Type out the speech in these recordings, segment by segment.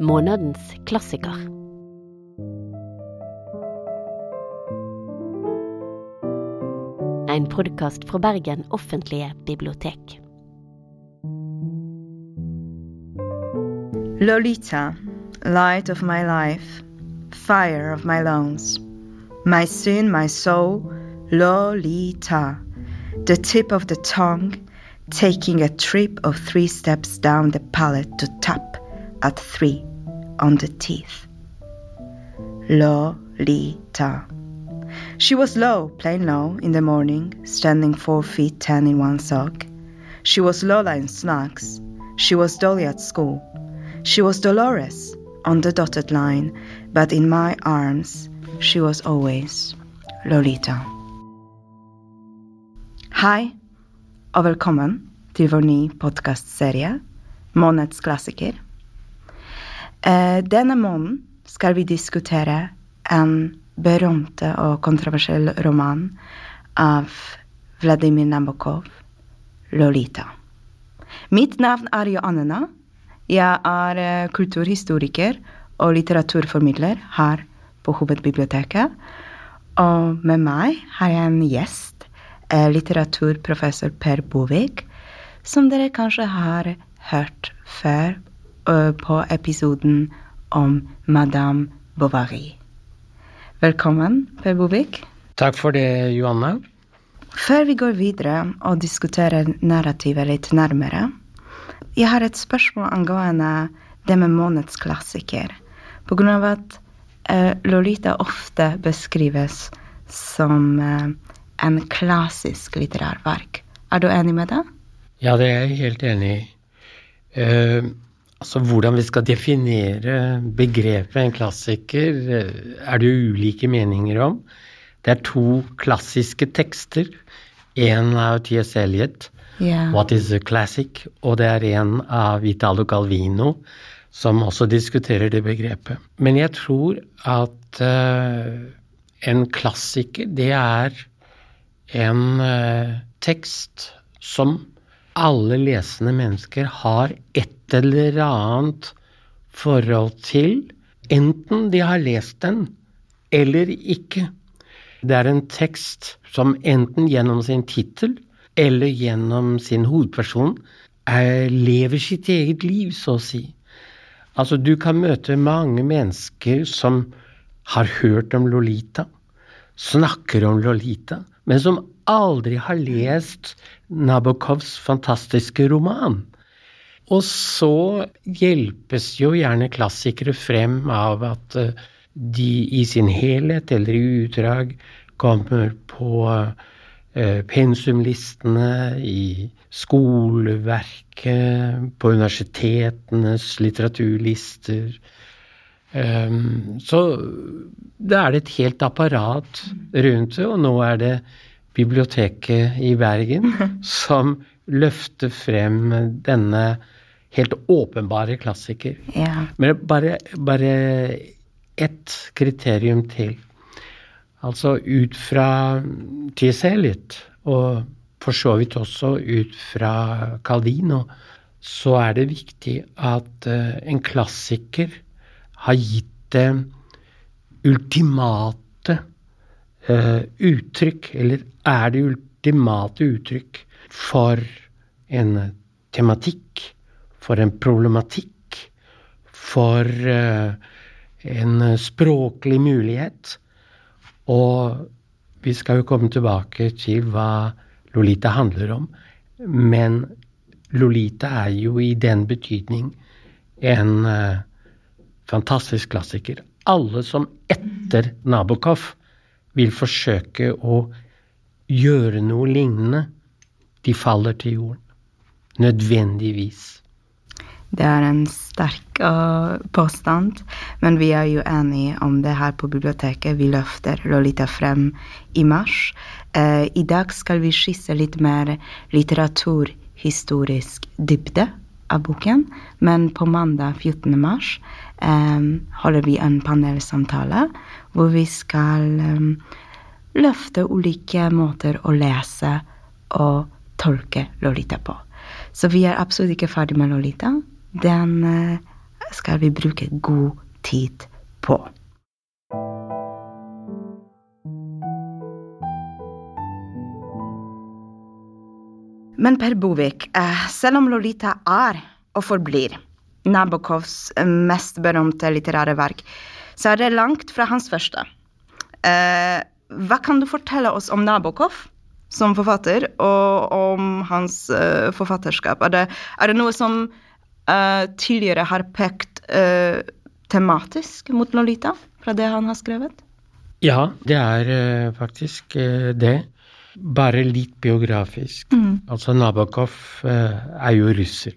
Månedens klassiker. En podkast fra Bergen offentlige bibliotek. Lolita, light of my life, fire of my lungs, my sin, my soul, Lolita, the tip of the tongue, taking a trip of three steps down the palate to tap at three on the teeth. Lolita. She was low, plain low, in the morning, standing four feet ten in one sock. She was Lola in snacks. She was Dolly at school. She was Dolores on the dotted line, but in my arms, she was always Lolita. Hei, og velkommen til vår nye podkastserie, klassiker. Eh, denne måneden skal vi diskutere en berømte og kontroversiell roman av Vladimir Nabokov, 'Lolita'. Mitt navn er Joannena. Jeg er eh, kulturhistoriker og litteraturformidler her på Hovedbiblioteket. Og med meg har jeg en gjest, eh, litteraturprofessor Per Bovik, som dere kanskje har hørt før på episoden om Madame Bovary. Velkommen, Per Bovik. Takk for det, Johanne. Før vi går videre og diskuterer narrativet litt nærmere, jeg har et spørsmål angående det med månedsklassiker. På grunn av at uh, Lolita ofte beskrives som uh, en klassisk litterær verk. Er du enig med det? Ja, det er jeg helt enig i. Eh, altså, hvordan vi skal definere begrepet en klassiker, eh, er det ulike meninger om. Det er to klassiske tekster. En av T.S. Eliot, yeah. 'What is a Classic', og det er en av Italo Calvino, som også diskuterer det begrepet. Men jeg tror at uh, en klassiker, det er en uh, tekst som alle lesende mennesker har et eller annet forhold til, enten de har lest den eller ikke. Det er en tekst som enten gjennom sin tittel eller gjennom sin hovedperson er, lever sitt eget liv, så å si. Altså, du kan møte mange mennesker som har hørt om Lolita, snakker om Lolita, men som aldri har lest Nabokovs fantastiske roman. Og så hjelpes jo gjerne klassikere frem av at eh, de i sin helhet eller i utdrag kommer på eh, pensumlistene, i skoleverket, på universitetenes litteraturlister. Um, så da er det et helt apparat rundt det, og nå er det biblioteket i Bergen som løfter frem denne helt åpenbare klassiker. Ja. Men bare, bare ett kriterium til. Altså ut fra Tieselit, og for så vidt også ut fra Calvino, så er det viktig at eh, en klassiker har gitt det ultimate eh, uttrykk, eller er det ultimate uttrykk for en tematikk, for en problematikk, for eh, en språklig mulighet. Og vi skal jo komme tilbake til hva Lolita handler om, men Lolita er jo i den betydning en eh, fantastisk klassiker. Alle som etter Nabokov vil forsøke å gjøre noe lignende, de faller til jorden. Nødvendigvis. Det er en sterk uh, påstand, men vi er jo enige om det her på biblioteket. Vi løfter Lolita frem i mars. Eh, I dag skal vi skisse litt mer litteraturhistorisk dybde av boken, men på mandag 14. mars eh, holder vi en panelsamtale hvor vi skal eh, løfte ulike måter å lese og tolke Lolita på. Så vi er absolutt ikke ferdig med Lolita. Den eh, skal vi bruke god tid på. Men Per Bovik, eh, selv om Lolita er og forblir Nabokovs mest berømte litterære verk, så er det langt fra hans første. Eh, hva kan du fortelle oss om Nabokov som forfatter, og om hans uh, forfatterskap? Er det, er det, noe som tidligere har pekt uh, tematisk mot Lolita, fra det han har skrevet? Ja, det er faktisk det. Bare litt biografisk. Mm. Altså, Nabokov er jo russer.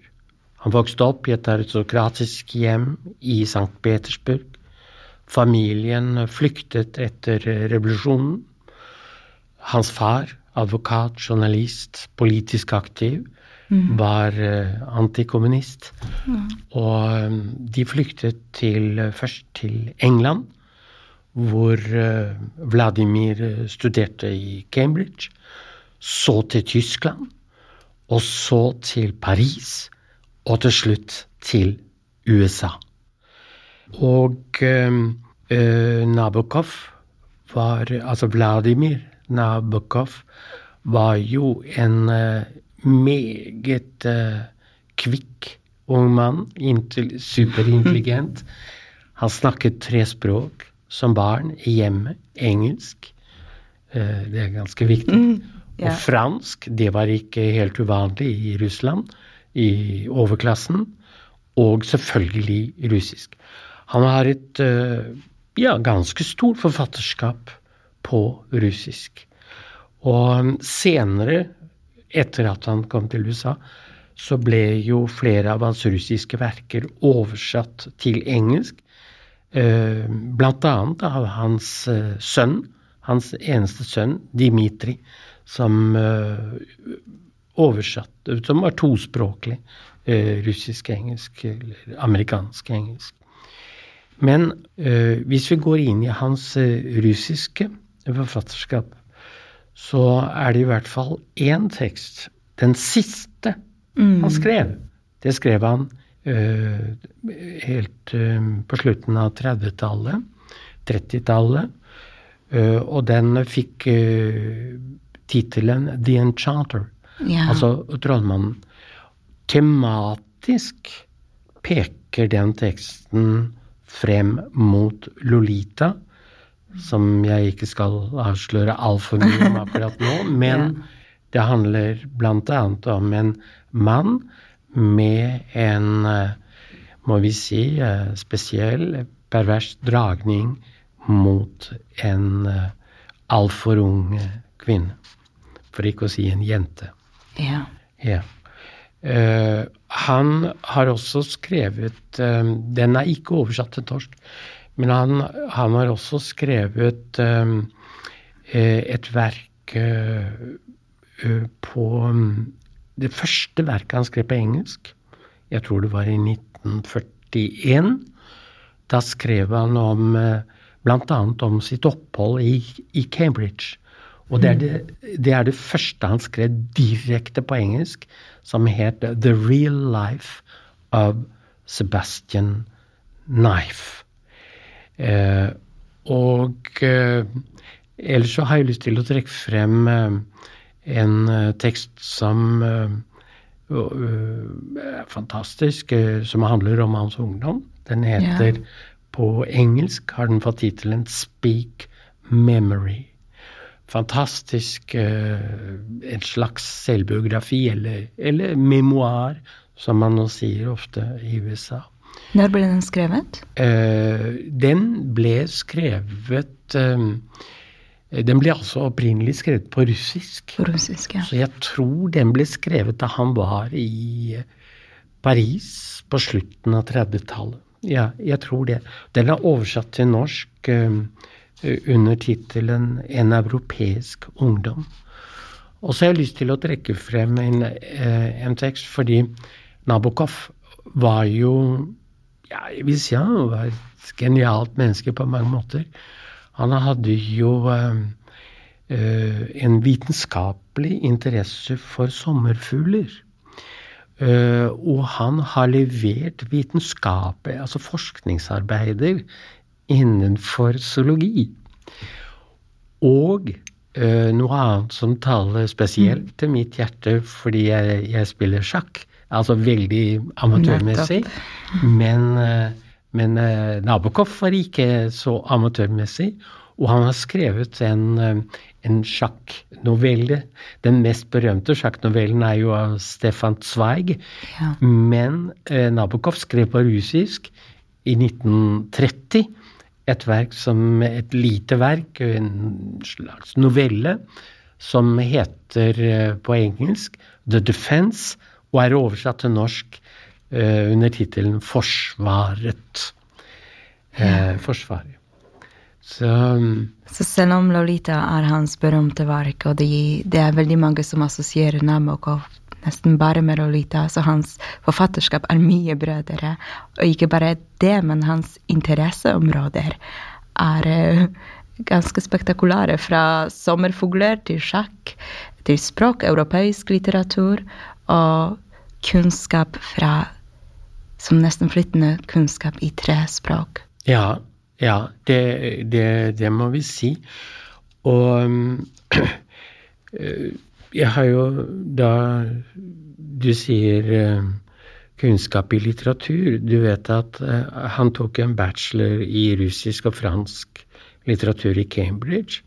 Han vokste opp i et aristokratisk hjem i St. Petersburg. Familien flyktet etter revolusjonen. Hans far, advokat, journalist, politisk aktiv, mm. var uh, antikommunist. Mm. Og um, de flyktet til, uh, først til England, hvor Vladimir studerte i Cambridge. Så til Tyskland, og så til Paris og til slutt til USA. Og eh, Nabokov var Altså Vladimir Nabokov var jo en meget uh, kvikk ung mann. Superintelligent. Han snakket tre språk som barn i hjemmet. Engelsk. det er ganske viktig. Mm, yeah. Og fransk. Det var ikke helt uvanlig i Russland i overklassen, og selvfølgelig russisk. Han har et uh, ja, ganske stort forfatterskap på russisk. Og senere, etter at han kom til USA, så ble jo flere av hans russiske verker oversatt til engelsk. Eh, blant annet av hans eh, sønn, hans eneste sønn, Dimitri, som oversatt, som var tospråklig. Eh, russisk-engelsk eller amerikansk-engelsk. Men eh, hvis vi går inn i hans eh, russiske forfatterskap, så er det i hvert fall én tekst, den siste mm. han skrev. Det skrev han uh, helt uh, på slutten av 30-tallet, 30-tallet. Uh, og den fikk tittelen The Enchanter. Ja. Altså trollmannen. Tematisk peker den teksten frem mot Lolita, som jeg ikke skal avsløre altfor mye om akkurat nå, men ja. det handler bl.a. om en mann med en, må vi si, spesiell, pervers dragning mot en altfor ung kvinne. For ikke å si en jente. Ja. ja. Uh, han har også skrevet uh, Den er ikke oversatt til torsk, men han, han har også skrevet uh, et verk på um, Det første verket han skrev på engelsk, jeg tror det var i 1941. Da skrev han om bl.a. om sitt opphold i, i Cambridge. Og det er det, det er det, første han skrev direkte på engelsk, som het The Real Life of Sebastian Knife. Eh, og eh, ellers så har jeg lyst til å trekke frem eh, en uh, tekst som uh, er fantastisk, som handler om hans ungdom. Den heter yeah. På engelsk har den fått tittelen Speak Memory fantastisk eh, En slags selvbiografi, eller, eller memoar, som man nå sier ofte i USA. Når ble den skrevet? Eh, den ble skrevet eh, Den ble altså opprinnelig skrevet på russisk. På russisk, ja. Så jeg tror den ble skrevet da han var i Paris på slutten av 30-tallet. Ja, jeg tror det. Den er oversatt til norsk. Eh, under tittelen 'En europeisk ungdom'. Og så har jeg lyst til å trekke frem en, eh, en tekst, fordi Nabokov var jo ja, Jeg vil si han var et genialt menneske på mange måter. Han hadde jo uh, en vitenskapelig interesse for sommerfugler. Uh, og han har levert vitenskapet, altså forskningsarbeider innenfor zoologi. Og uh, noe annet som taler spesielt til mitt hjerte fordi jeg, jeg spiller sjakk, altså veldig amatørmessig, men, uh, men Nabokov var ikke så amatørmessig. Og han har skrevet en, en sjakknovelle. Den mest berømte sjakknovellen er jo av Stefan Zweig. Ja. Men eh, Nabokov skrev på russisk i 1930 et verk som et lite verk, en slags novelle, som heter eh, på engelsk The Defense, og er oversatt til norsk eh, under tittelen Forsvaret. Eh, Forsvaret. Så, så, selv om Lolita er hans berømte verk, og det, det er veldig mange som assosierer Nabokov nesten bare med Lolita, så hans forfatterskap er mye bredere. Og ikke bare det, men hans interesseområder er uh, ganske spektakulære. Fra sommerfugler til sjakk, til språk, europeisk litteratur og kunnskap fra Som nesten flyttende kunnskap i tre språk. Ja, ja, det, det, det må vi si. Og eh, jeg har jo da Du sier eh, kunnskap i litteratur. Du vet at eh, han tok en bachelor i russisk og fransk litteratur i Cambridge.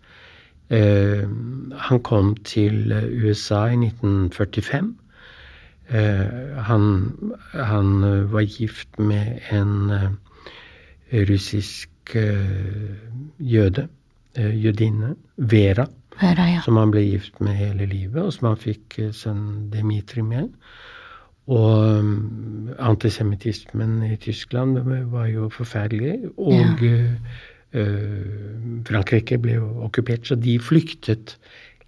Han kom til USA i 1945. Han, han var gift med en russisk Eh, jøde, eh, jødinne, Vera, Vera ja. som han ble gift med hele livet, og som han fikk eh, sønnen Dmitri med. Og antisemittismen i Tyskland var jo forferdelig. Og ja. Frankrike ble jo okkupert, så de flyktet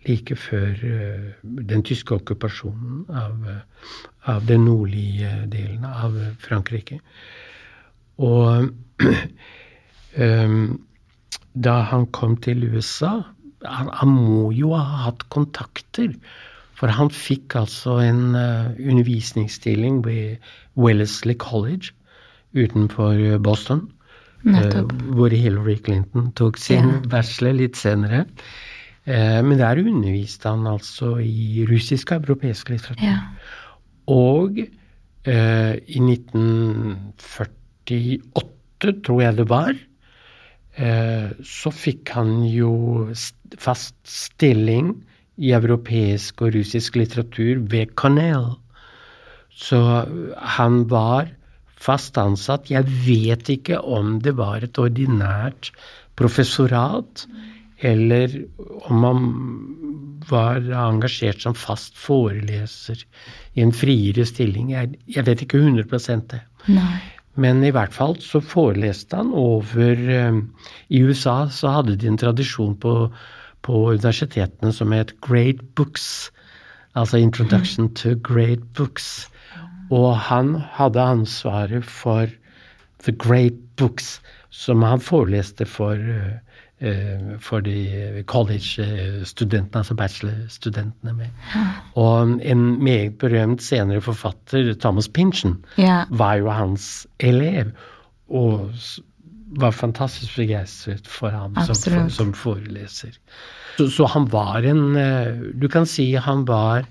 like før uh, den tyske okkupasjonen av, uh, av den nordlige delen av Frankrike. Og um, da han kom til USA han, han, må jo ha hatt kontakter. For han fikk altså en uh, undervisningsstilling ved Wellesley College utenfor Boston. Uh, hvor Hillary Clinton tok sin ja. bachelor litt senere. Uh, men der underviste han altså i russisk og europeisk litteratur. Ja. Og i 1948, tror jeg det var, Eh, så fikk han jo fast stilling i europeisk og russisk litteratur ved Cornell. Så han var fast ansatt. Jeg vet ikke om det var et ordinært professorat, eller om man var engasjert som fast foreleser i en friere stilling. Jeg, jeg vet ikke 100 det. Nei. Men i hvert fall så foreleste han over eh, I USA så hadde de en tradisjon på, på universitetene som het Great Books. Altså Introduction to Great Books. Og han hadde ansvaret for The Great Books, som han foreleste for Eh, for de college-studentene, altså bachelor-studentene med. Og en meget berømt senere forfatter, Thomas Pynchon, ja. var jo hans elev. Og var fantastisk begeistret for ham som, som, foreleser. Så, så, han var en eh, Du kan si han var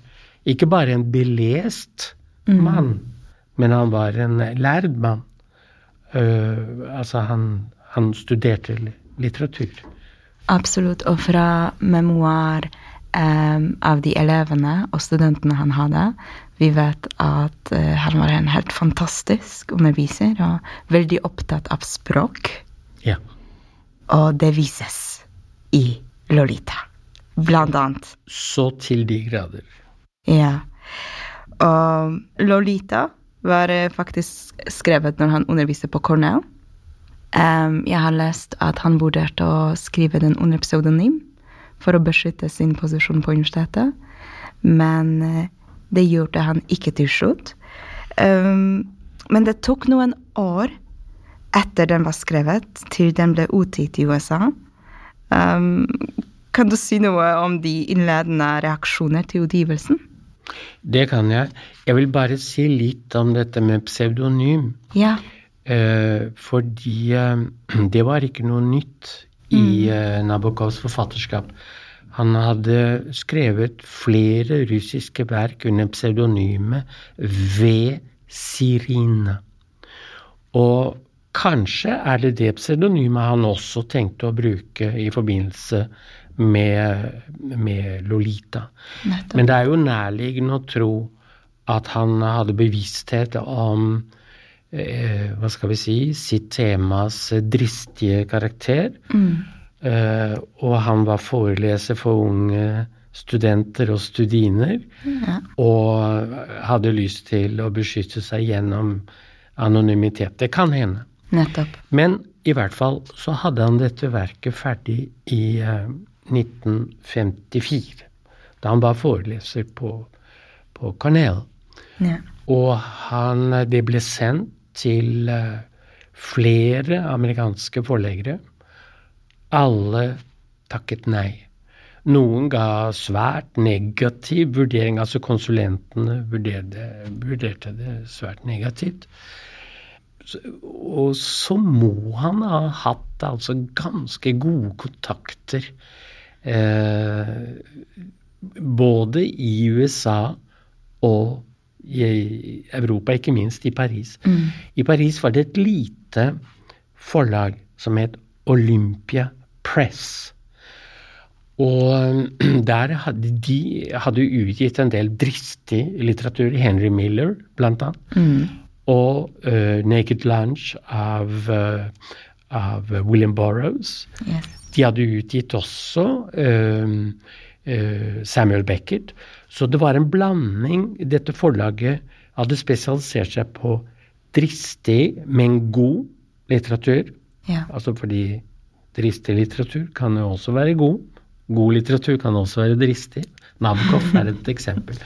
ikke bare en belest mm. mann, men han var en lærd mann. Uh, altså, han, han studerte litteratur. Absolutt. Og fra memoar um, av de elevene og studentene han hadde, vi vet at uh, han var en helt fantastisk underviser og veldig opptatt av språk. Ja. Og det vises i Lolita, blant annet. Så til de grader. Ja. Og Lolita var eh, faktisk skrevet når han underviste på Cornell. Um, jeg har lest at han vurderte å skrive den under pseudonym for å beskytte sin posisjon på universitetet, men uh, det gjorde han ikke til slutt. Um, men det tok noen år etter den var skrevet, til den ble utgitt i USA. Um, kan du si noe om de innledende reaksjoner til utgivelsen? Det kan jeg. Jeg vil bare si litt om dette med pseudonym. Ja. Eh, fordi eh, det var ikke noe nytt i eh, Nabokovs forfatterskap. Han hadde skrevet flere russiske verk under pseudonymet V. Sirina. Og kanskje er det det pseudonymet han også tenkte å bruke i forbindelse med, med Lolita. Nettopp. Men det er jo nærliggende å tro at han hadde bevissthet om hva skal vi si sitt temas dristige karakter. Mm. Eh, og han var foreleser for unge studenter og studiner. Ja. Og hadde lyst til å beskytte seg gjennom anonymitet. Det kan hende. Nettopp. Men i hvert fall så hadde han dette verket ferdig i eh, 1954. Da han var foreleser på, på Cornell. Ja. Og han, det ble sendt til eh, flere amerikanske forleggere. Alle takket nei. Noen ga svært negativ vurdering, altså konsulentene vurderte, vurderte det svært negativt. Og så må han ha hatt altså ganske gode kontakter eh, både i USA og i Europa, ikke minst i Paris. Mm. I Paris var det et lite forlag som het Olympia Press. Og der hadde de hadde utgitt en del dristig litteratur. Henry Miller, blant annet. Mm. Og uh, Naked Lunch av, uh, av William Burroughs. Yes. De hadde utgitt også uh, Samuel Beckett. Så det var en blanding. Dette forlaget hadde spesialisert seg på dristig, men god litteratur. Ja. Altså fordi dristig litteratur kan jo også være god. God litteratur kan også være dristig. Nabokov er et eksempel.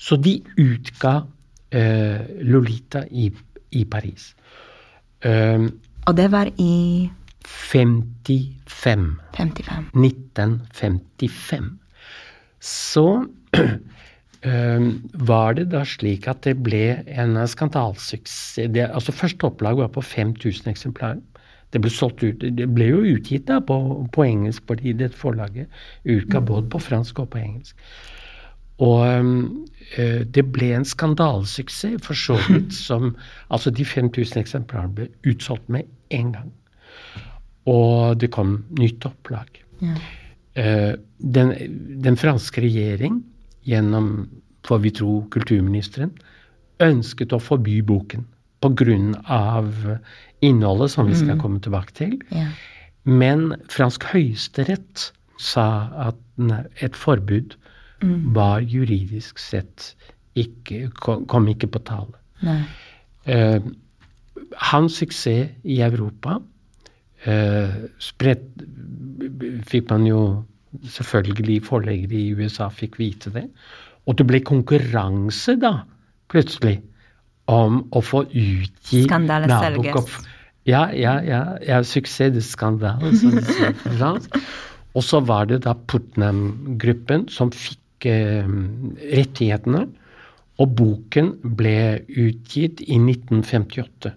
Så de utga uh, Lolita i, i Paris. Uh, Og det var i 55. 55. 1955. Så var det da slik at det ble en skandalesuksess. Det- Altså Første opplag var på 5000 eksemplarer. Det ble solgt ut, det ble jo utgitt da på, på engelsk, fordi dette forlaget utga både på fransk og på engelsk. Og øh, det ble en skandalesuksess, for så vidt som Altså, de 5000 eksemplarene ble utsolgt med en gang. Og det kom nytt opplag. Ja. Uh, den, den franske regjering, gjennom får vi tro kulturministeren, ønsket å forby boken pga. innholdet, som vi skal komme tilbake til. Ja. Men fransk høyesterett sa at et forbud var juridisk sett ikke, kom, ikke på tale. Eh, hans suksess i Europa eh, spredt, fikk man jo selvfølgelig forleggere i USA fikk vite det. Og det ble konkurranse da, plutselig, om å få utgi Nabokov. Ja, ja, ja. ja Suksessskandale, som de sier på fransk. Og så var det da Putnam-gruppen som fikk eh, rettighetene. Og boken ble utgitt i 1958.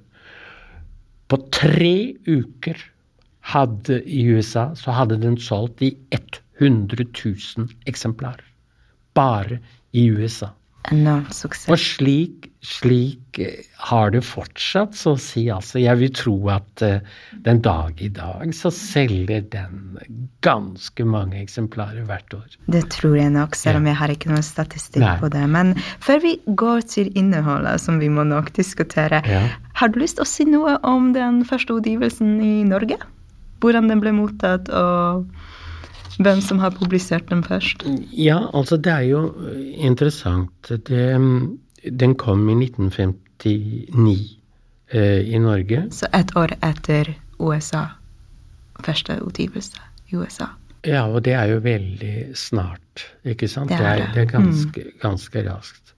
På tre uker hadde i USA så hadde den solgt i 100 000 eksemplarer. Bare i USA. Enorm suksess. Og slik, slik eh, har det fortsatt, så å si. Altså, jeg vil tro at eh, den dag i dag så selger den ganske mange eksemplarer hvert år. Det tror jeg nok, selv om jeg har ikke noen statistikk Nei. på det. Men før vi går til innholdet, som vi må nok diskutere, Ja. har du lyst til å si noe om den første utgivelsen i Norge? Hvordan den ble mottatt, og hvem som har publisert den først? Ja, altså det er jo eh, interessant. Det, mm, den kom i 1959 eh, i Norge. Så ett år etter USA. Første utgivelse i USA. Ja, og det er jo veldig snart, ikke sant? Det er det. er, det er ganske, ganske raskt.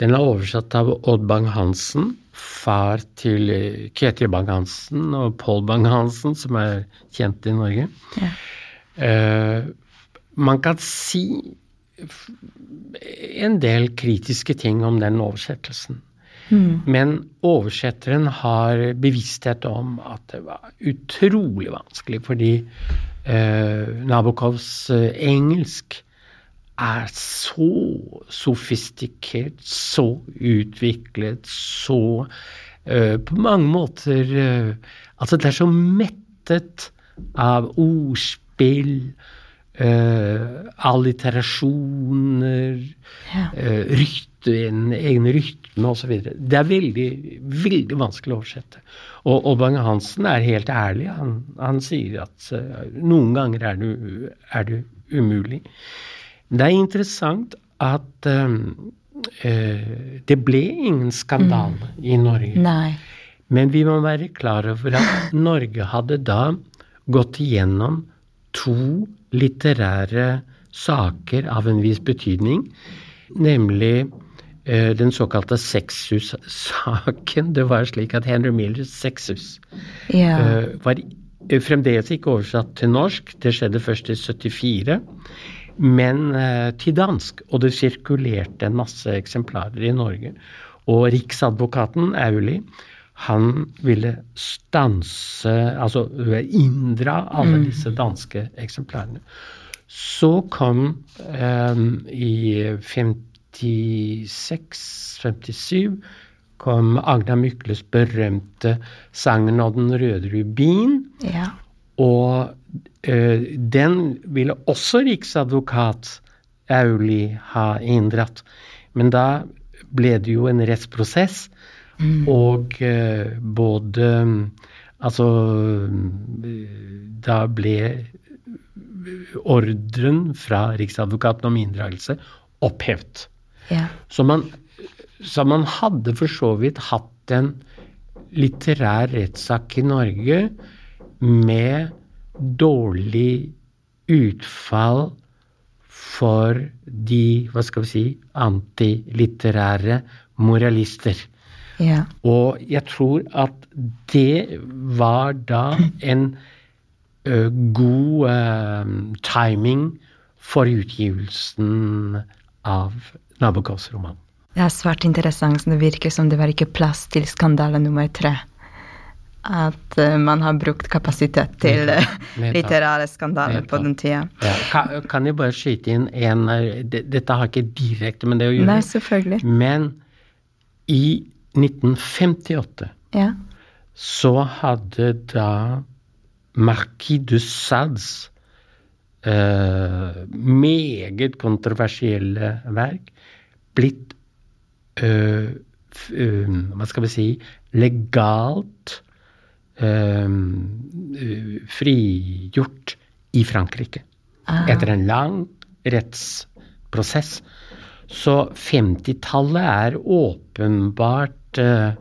Den er oversatt av Odd Bang-Hansen, far til eh, Ketil Bang-Hansen og Pål Bang-Hansen, som er kjent i Norge. Ja. Eh, man kan si en del kritiske ting om den oversettelsen. Mm. Men oversetteren har bevissthet om at det var utrolig vanskelig, fordi eh, Nabokovs eh, engelsk er så sofistikert, så utviklet, så uh, På mange måter uh, Altså, det er så mettet av ordspill, eh, alliterasjoner, Ja. uh, rytte, en egen rytme osv. Det er veldig, veldig vanskelig å oversette. Og, og Bang-Hansen er helt ærlig. Han, han sier at uh, noen ganger er det, er det umulig. Det er interessant at det ble ingen skandale i Norge. Nei. Men vi må være klar over at Norge hadde da gått igjennom to litterære saker av en viss betydning, nemlig eh, den såkalte Sexus-saken. Det var slik at Henry Millers Sexus Ja. eh, var fremdeles ikke oversatt til norsk. Det skjedde først i 74. Men eh, til dansk. Og det sirkulerte en masse eksemplarer i Norge. Og riksadvokaten Auli, han ville stanse Altså øh, inndra alle disse danske eksemplarene. Så kom eh, i 56-57 kom Agna Mykles berømte sangen om den røde rubin'. ja. Og eh, den ville også riksadvokat Auli ha inndratt. Men da ble det jo en rettsprosess, og eh, både Altså Da ble ordren fra Riksadvokaten om inndragelse opphevet. ja. Så man, så man hadde for så vidt hatt en litterær rettssak i Norge med dårlig utfall for de, hva skal vi si, antilitterære moralister. Ja. Og jeg tror at det var da en ø, god ø, timing for utgivelsen av Nabokovs roman. Det er svært interessant. Det virker som det var ikke plass til skandale nummer tre. At uh, man har brukt kapasitet til uh, litterære skandaler på den tida. Ja, kan, kan jeg bare skyte inn en Dette har ikke direkte med det å gjøre. Nei, selvfølgelig. Men i 1958 Ja. så hadde da Marquis de Sades eh, meget kontroversielle verk blitt eh, f- eh, Hva skal vi si legalt eh, frigjort i Frankrike Ah. etter en lang rettsprosess. Så 50-tallet er åpenbart eh,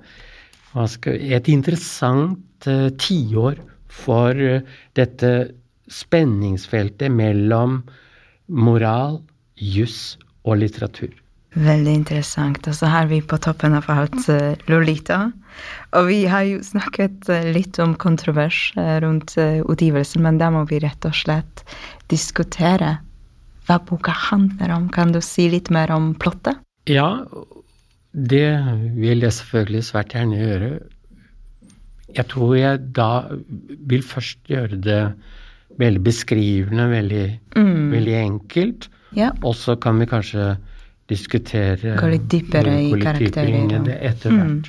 hva skal, et interessant eh, tiår for eh, dette spenningsfeltet mellom moral, juss og litteratur. Veldig interessant. Og så har vi på toppen av alt eh, Lolita. Og vi har jo snakket eh, litt om kontrovers eh, rundt eh, utgivelsen, men da må vi rett og slett diskutere hva boka handler om. Kan du si litt mer om plottet? Ja, det vil jeg selvfølgelig svært gjerne gjøre. Jeg tror jeg da vil først gjøre det veldig beskrivende, veldig, Mm. veldig enkelt. Ja. Og så kan vi kanskje diskutere Gå litt dypere i karakterer, ja. etter Mm.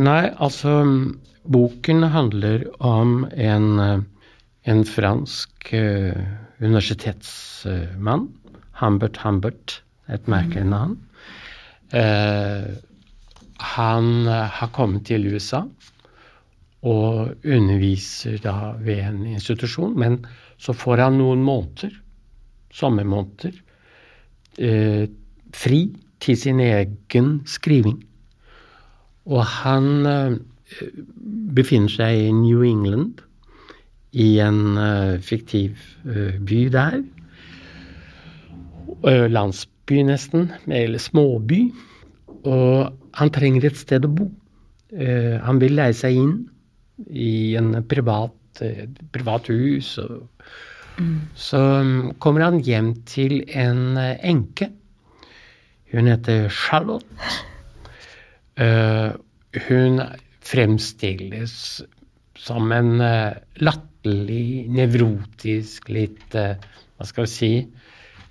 Nei, altså Boken handler om en, en fransk uh, universitetsmann. Humbert Humbert, et merkelig navn. Uh, han har kommet til USA og underviser da ved en institusjon, men så får han noen måneder, sommermåneder, eh, fri til sin egen skriving. Og han eh, befinner seg i New England, i en eh, fiktiv eh, by der. landsby, nesten, eller småby. Og han trenger et sted å bo. Han vil leie seg inn i en privat, et privat hus. Og, Så um, kommer han hjem til en enke. Hun heter Charlotte. Eh, hun fremstilles som en eh, latterlig, nevrotisk, litt eh, Hva skal vi si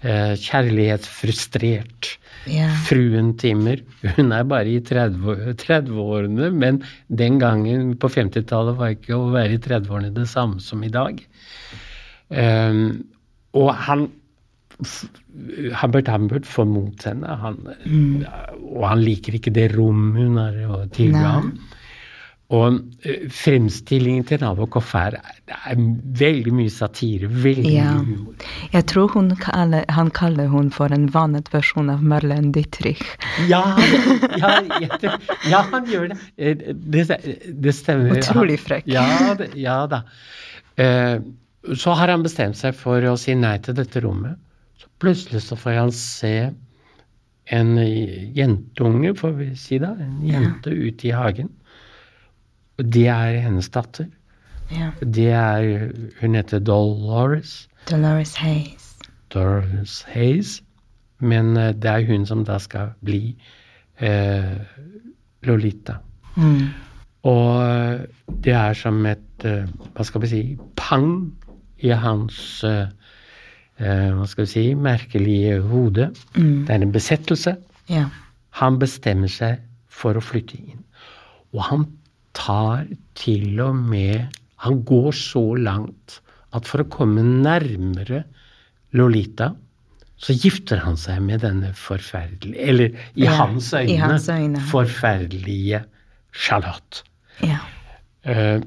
Kjærlighetsfrustrert yeah. fruen Timmer. Hun er bare i 30 30-årene, men den gangen på 50-tallet var ikke å være i 30-årene det samme som i dag. Um, og han f- Hambert formodet henne, han, og han liker ikke det rommet hun har å tilby ham. Og eh, fremstillingen til Nabokov er, er veldig mye satire, veldig Ja. mye humor. Jeg tror hun kaller, han kaller hun for en vannet versjon av Marlene Dietrich. Ja, ja, ja, ja, han gjør det. Eh, Det, det stemmer. Utrolig frekk. Ja, ja da. Eh, Så har han bestemt seg for å si nei til dette rommet. Så plutselig så får han se en jentunge, får vi si da, en jente ute i hagen. Og det er hennes datter. Ja. Det er Hun heter Dolores. Dolores Hayes. Dolores Hayes. Men eh, det er hun som da skal bli eh, Lolita. Mm. Og eh, det er som et eh, Hva skal vi si pang i hans eh, Hva skal vi si merkelige hode. Mm. Det er en besettelse. Ja. Han bestemmer seg for å flytte inn. Og han tar til og med Han går så langt at for å komme nærmere Lolita, så gifter han seg med denne forferdelige Eller i Ja, hans i øyne, hans øyne. forferdelige Charlotte. Ja. Eh,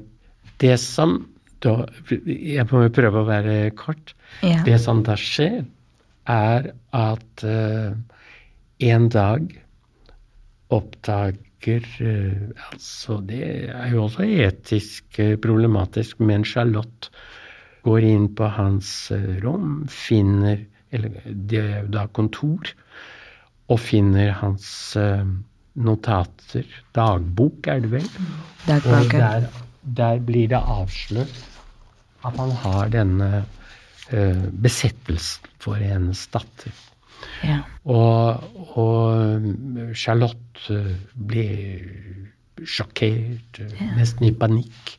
det som da Jeg må prøve å være kort. Ja. Det som da skjer, er at uh, en dag oppdager uh, Altså, det er jo også etisk uh, problematisk, men Charlotte går inn på hans rom, finner Eller det er jo da kontor, og finner hans notater. Dagbok, er det vel? Og Dagbøker. der, der blir det avslørt at han har denne eh, besettelsen for hennes datter. Ja. Og, og Charlotte eh, blir sjokkert, ja. nesten i panikk.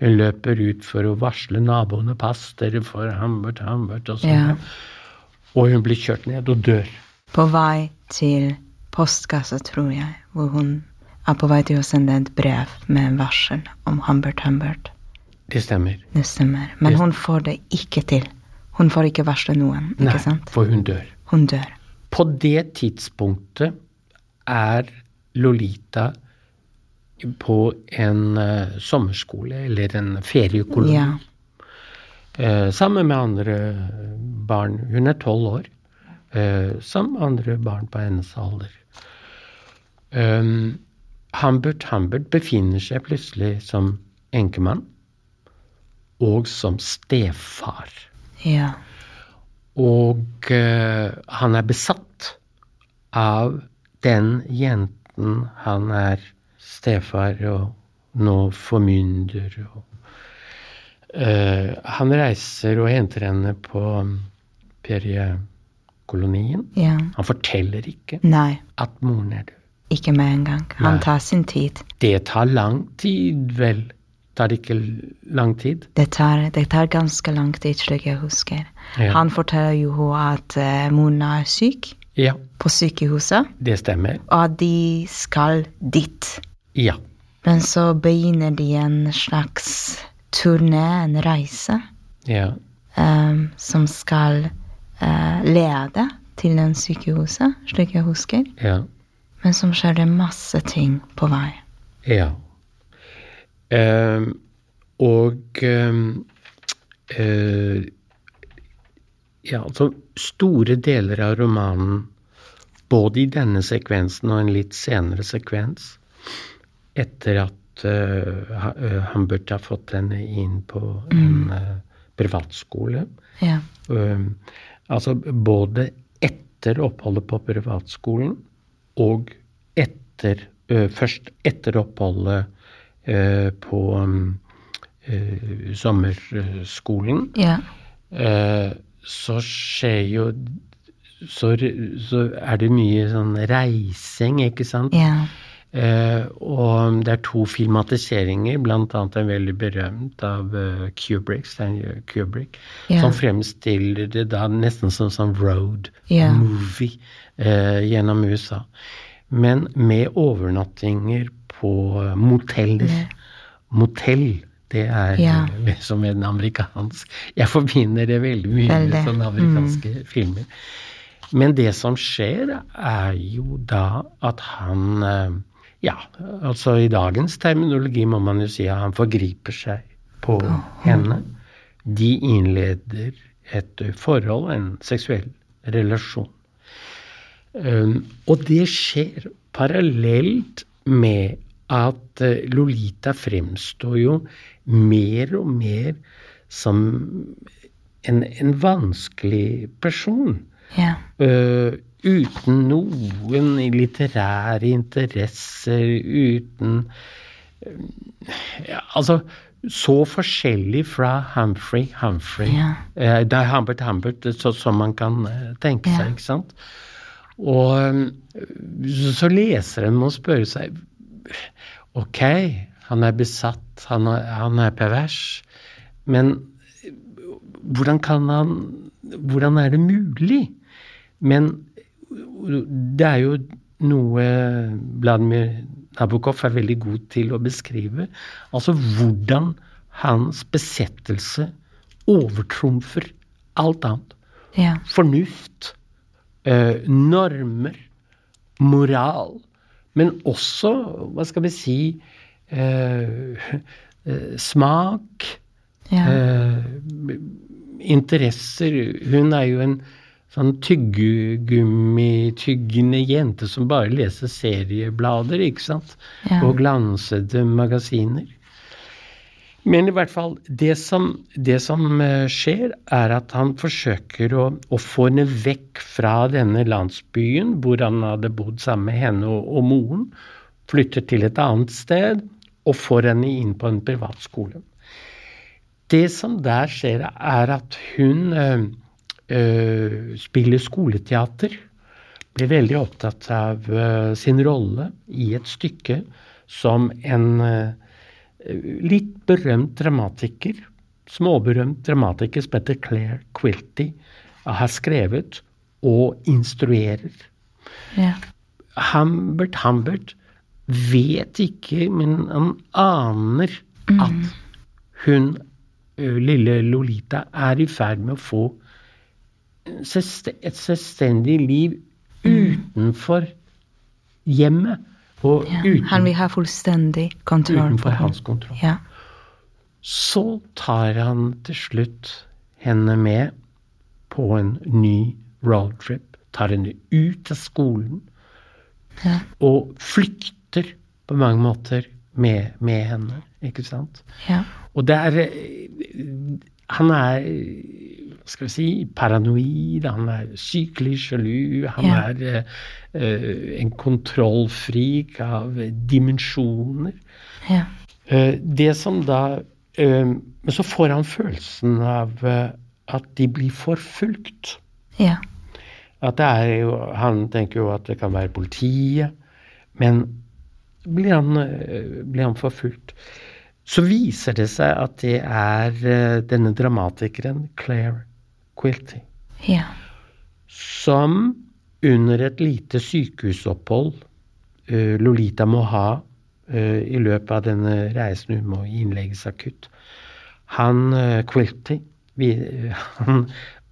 Hun løper ut for å varsle naboene. 'Pass dere for Humbert, Humbert', og sånn. Ja. Og hun blir kjørt ned og dør. På vei til postkassa, tror jeg, hvor hun er på vei til å sende et brev med en varsel om Humbert Humbert. Det stemmer. Det stemmer. Men Det- hun får det ikke til. Hun får ikke varsle noen, Nei, ikke sant? for hun dør. Hun dør. På det tidspunktet er Lolita på en uh, sommerskole eller en feriekoloni. Ja. Uh, sammen med andre barn. Hun er tolv år. sammen med andre barn på hennes alder. Um, Humbert Humbert befinner seg plutselig som enkemann og som stefar. Ja. Og uh, han er besatt av den jenten han er stefar og nå formynder. Og, uh, han reiser og henter henne på feriekolonien. Ja. Han forteller ikke Nei, at moren er død. Ikke med en gang. Han Nei. tar sin tid. Det tar lang tid, vel? Tar det ikke lang tid? Det tar, det tar ganske lang tid, slik jeg husker. Ja. Han forteller jo henne at uh, Mona er syk Ja, på sykehuset, det stemmer. og at de skal dit. Ja. Men så begynner de en slags turné, en reise, Ja. um, som skal uh, lede til den sykehuset, slik jeg husker. Ja. Men som skjer det masse ting på vei. Ja. Eh, og ehm, eh, Ja, altså store deler av romanen, både i denne sekvensen og en litt senere sekvens, etter at eh, eh, Humbert har fått henne inn på en mm. privatskole Ja. Ehm, altså både etter oppholdet på privatskolen og etter Først etter oppholdet på sommerskolen. Ja. Så skjer jo så, så er det mye sånn reising, ikke sant? Ja. Eh, og det er to filmatiseringer, annet en veldig berømt av uh, Kubrick, Stanley Kubrick, yeah. som fremstiller det da nesten som sånn road yeah. movie eh, gjennom USA. Men med overnattinger på moteller. Yeah. Motell, det er som en amerikansk Jeg forbinder det veldig mye med sånne amerikanske filmer. Men det som skjer, er jo da at han Ja, altså i dagens terminologi må man jo si at han forgriper seg på henne. De innleder et forhold, en seksuell relasjon. Um, og det skjer parallelt med at eh, Lolita fremstår jo mer og mer som en, en vanskelig person. Ja. Eh, uten noen litterære interesser, uten eh, ja, Altså så forskjellig fra Humphrey Humphrey. Ja. Eh, det er Humbert Humbert, så, som man kan eh, tenke Ja. seg, ikke sant? Og eh, så- leseren må spørre seg Ok, han er besatt, han er, han er pervers, men eh, hvordan kan han Hvordan er det mulig? Men det er jo noe Vladimir Nabokov er veldig god til å beskrive. Altså hvordan hans besettelse overtrumfer alt annet. Ja. Fornuft, eh, normer, moral. Men også, hva skal vi si, eh, eh, smak. Ja. Eh, interesser. Hun er jo en sånn tyggegummi-tyggende jente som bare leser serieblader, ikke sant? Ja. Og glansede magasiner. Men i hvert fall, det som, det som eh, skjer, er at han forsøker å, å få henne vekk fra denne landsbyen hvor han hadde bodd sammen med henne og, og moren. Flytter til et annet sted og får henne inn på en privatskole. Det som der skjer, er at hun øh, øh, spiller skoleteater. Blir veldig opptatt av øh, sin rolle i et stykke som en øh, litt berømt dramatiker, småberømt dramatiker som heter Claire Quilty, har skrevet og instruerer. Ja. Humbert Humbert vet ikke, men han aner at hun, lille Lolita, er i ferd med å få et selvstendig liv utenfor hjemmet. Og ja. uten, Han vil ha fullstendig kontroll utenfor hans kontroll. Ja. Så tar han til slutt henne med på en ny roadtrip. Tar henne ut av skolen Ja. og flykter på mange måter med, med henne. Ikke sant? Ja. Og det er eh, Han er skal vi si paranoid, han er sykelig sjalu, han Ja. er eh, en kontrollfrik av dimensjoner. Ja. Uh, det som da eh, Men så får han følelsen av at de blir forfulgt. Ja. At det er jo, han tenker jo at det kan være politiet, men blir han, blir han forfulgt. Så viser det seg at det er denne dramatikeren Claire Quilty Ja. som under et lite sykehusopphold eh, Lolita må ha eh, i løpet av denne reisen hun må innlegges akutt. Han Quilty vi, han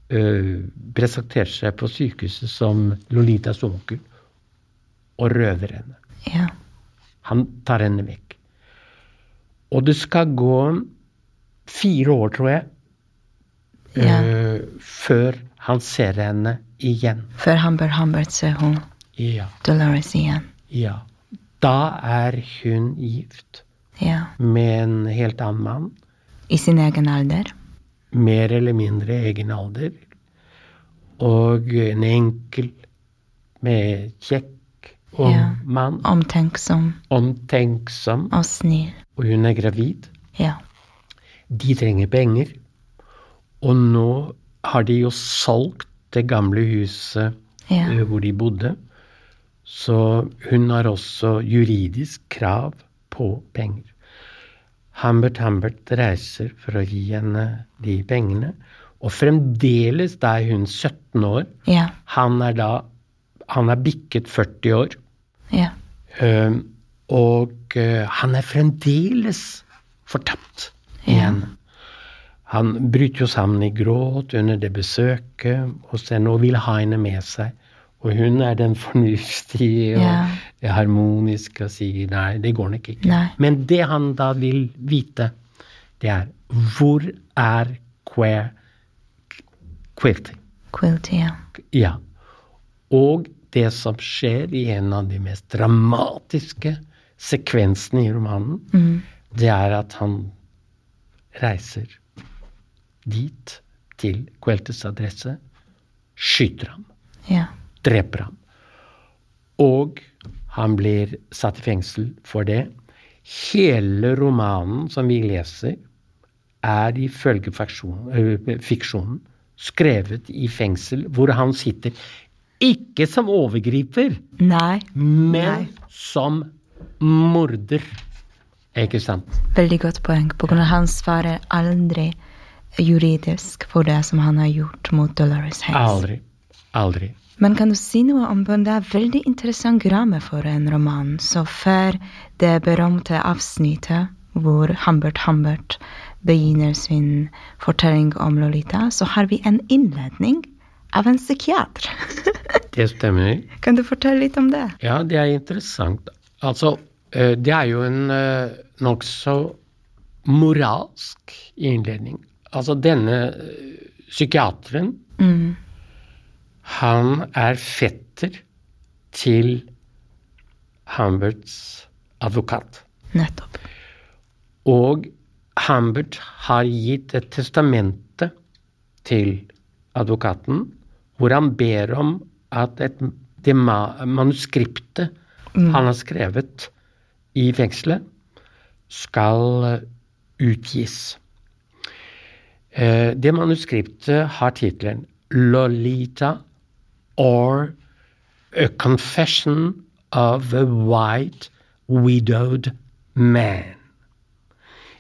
eh, presenterer seg på sykehuset som Lolitas onkel og røver henne. Ja. Han tar henne vekk. Og det skal gå fire år, tror jeg, Ja. eh, før han ser henne igjen. Før Humbert ser hun Ja. Dolores igjen. Ja. Da er hun gift Ja. med en helt annen mann. I sin egen alder. Mer eller mindre egen alder. og en enkel, med kjekk ung Ja. mann. Omtenksom Omtenksom. og snill. Og hun er gravid. Ja. De trenger penger. Og nå har de jo solgt det gamle huset Ja. eh, hvor de bodde. Så hun har også juridisk krav på penger. Humbert Humbert reiser for å gi henne de pengene. Og fremdeles, da er hun 17 år. Ja. Han er da Han er bikket 40 år. Ja. Um, og uh, han er fremdeles fortapt i henne. Han bryter jo sammen i gråt under det besøket og så nå vil ha henne med seg. Og hun er den fornuftige og yeah. harmoniske og sier nei, det går nok ikke. Nei. Men det han da vil vite, det er hvor er queer quilting? Quilty, ja. Ja. Og det som skjer i en av de mest dramatiske sekvensene i romanen, Mm. det er at han reiser dit, til Queltes adresse, skyter ham, Ja. dreper ham. Og han blir satt i fengsel for det. Hele romanen som vi leser, er ifølge fiksjonen skrevet i fengsel, hvor han sitter ikke som overgriper, Nei. men Nei. som morder. Ikke sant? Veldig godt poeng. På grunn av han svarer aldri juridisk for det som han har gjort mot Dolores Hayes. Aldri. Aldri. Men kan du si noe om det er veldig interessant ramme for en roman. Så før det berømte avsnittet hvor Humbert Humbert begynner sin fortelling om Lolita, så har vi en innledning av en psykiater. Det stemmer. kan du fortelle litt om det? Ja, det er interessant. Altså, eh, det er jo en eh, nokså moralsk innledning. Altså, denne eh, psykiateren, Mm. han er fetter til Humberts advokat. Nettopp. Og Humbert har gitt et testamente til advokaten hvor han ber om at et, det manuskriptet manuskriptet han har skrevet i fengselet, skal utgis. Eh, Det manuskriptet har tittelen 'Lolita or A Confession of a White Widowed Man'.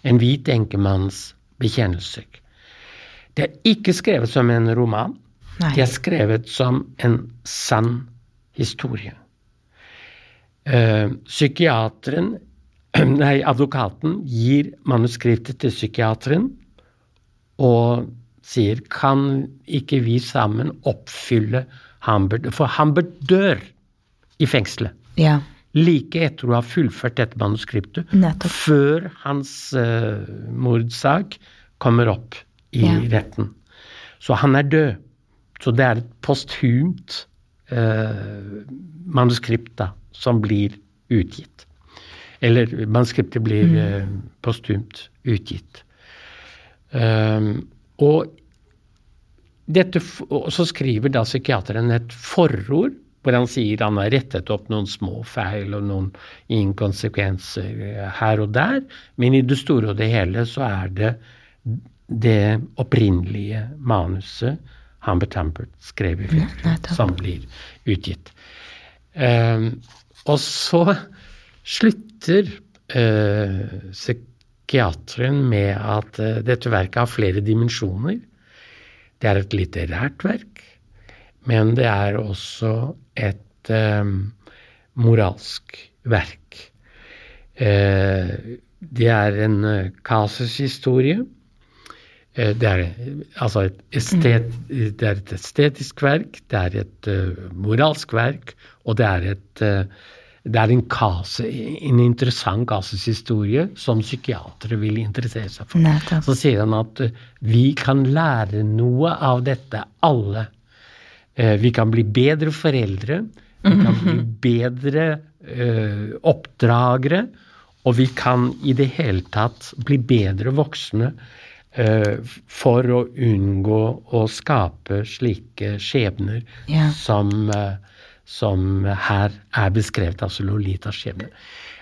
En hvit enkemanns bekjennelse. Det er ikke skrevet som en roman. Nei. Det er skrevet som en sann historie. Eh, psykiateren, nei, advokaten, gir manuskriptet til psykiateren og sier kan ikke vi sammen oppfylle Hambert? For Hambert dør i fengselet Ja. like etter å ha fullført dette manuskriptet, Nettopp. før hans uh, mordsak kommer opp i Ja. retten. Så han er død. Så det er et posthumt uh, manuskript da, som blir utgitt. Eller manuskriptet blir eh, posthumt utgitt. Um, og dette, så skriver da psykiateren et forord hvor han sier han har rettet opp noen små feil og noen inkonsekvenser eh, her og der, men i det store og det hele så er det det opprinnelige manuset Humbert Humbert skrev i fjor, som blir utgitt. Um, og så slutter eh, psykiateren med at eh, dette verket har flere dimensjoner. Det er et litterært verk, men det er også et eh, moralsk verk. Eh, det er en eh, kasushistorie. Eh, Det altså det er et estetisk verk, det er et moralsk verk, og det er et det er en, kase, en interessant kasushistorie som psykiatere vil interessere seg for. Nettopp. Så sier han at eh, vi kan lære noe av dette, alle. Eh, Vi kan bli bedre foreldre, vi kan bli bedre eh, oppdragere, og vi kan i det hele tatt bli bedre voksne for å unngå å skape slike skjebner Ja. som, som her er beskrevet, altså Lolitas skjebne.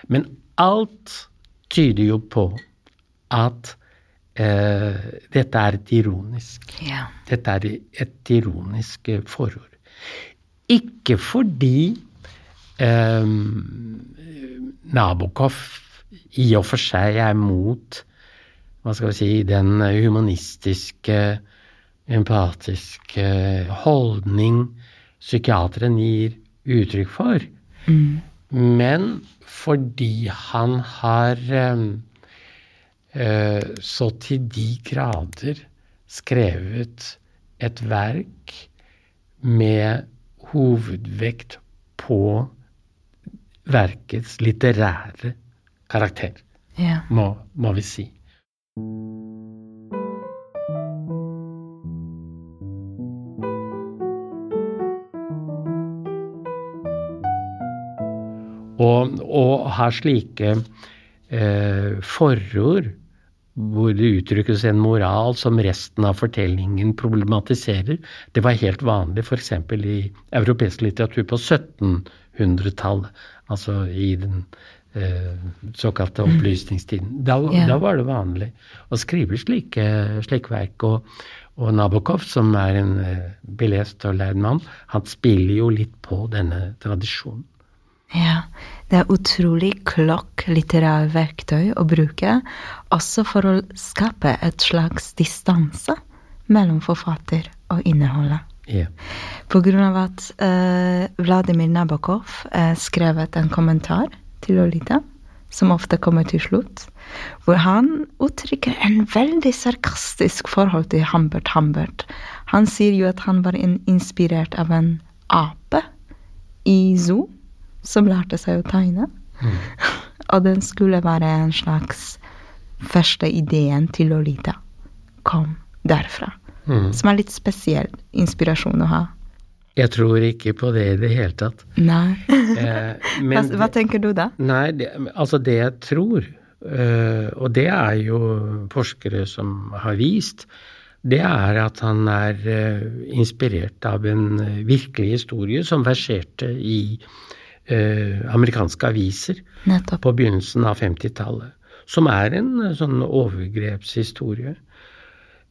Men alt tyder jo på at eh, dette er et ironisk yeah. dette er et ironisk eh, forord. Ikke fordi eh, Nabokov i og for seg er mot hva skal vi si, den humanistiske, empatiske holdning psykiateren gir uttrykk for, Mm. men fordi han har eh, eh, så til de grader skrevet et verk med hovedvekt på verkets litterære karakter, yeah. må, må vi si. Og, og har slike eh, forord hvor det uttrykkes en moral som resten av fortellingen problematiserer. Det var helt vanlig f.eks. i europeisk litteratur på 1700-tallet, altså i den eh, såkalte opplysningstiden. Da, yeah. da var det vanlig å skrive slike, slike verk. Og, og Nabokov, som er en eh, belest og lærd mann, han spiller jo litt på denne tradisjonen. Ja, det er utrolig klokk litterært verktøy å bruke, også for å skape et slags distanse mellom forfatter og innholdet. Yeah. På grunn av at uh, Vladimir Nabokov uh, skrevet en kommentar til Lolita, som ofte kommer til slutt, hvor han uttrykker en veldig sarkastisk forhold til Hambert Hambert. Han sier jo at han var inspirert av en ape i zoo, som lærte seg å tegne. Og den skulle være en slags første ideen til Lolita. Kom derfra. Mm. Som er litt spesiell inspirasjon å ha. Jeg tror ikke på det i det hele tatt. Nei. Eh, Hva, men hva tenker du da? Nei, det, altså det jeg tror, eh, og det er jo forskere som har vist, det er at han er eh, inspirert av en eh, virkelig historie som verserte i eh, amerikanske aviser Nettopp. på begynnelsen av 50-tallet. Som er en eh, sånn overgrepshistorie.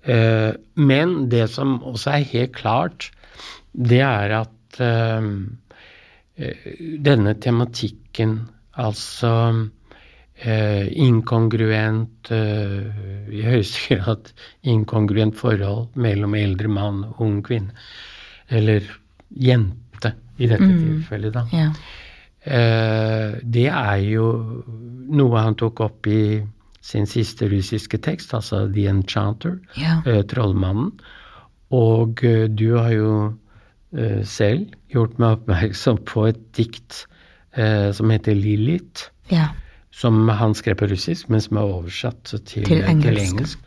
Eh, men det som også er helt klart, det er at eh, eh, denne tematikken, altså eh, inkongruent I høyeste grad inkongruent forhold mellom eldre mann og ung kvinne. Eller jente, i dette Mm. tilfellet, da. Ja. Eh, det er jo noe han tok opp i sin siste russiske tekst, altså The Enchanter, Ja. eh, Trollmannen. Og eh, du har jo selv gjort meg oppmerksom på et dikt eh, som heter Lilith, ja. som han skrev på russisk, men som er oversatt til, Til engelsk. engelsk.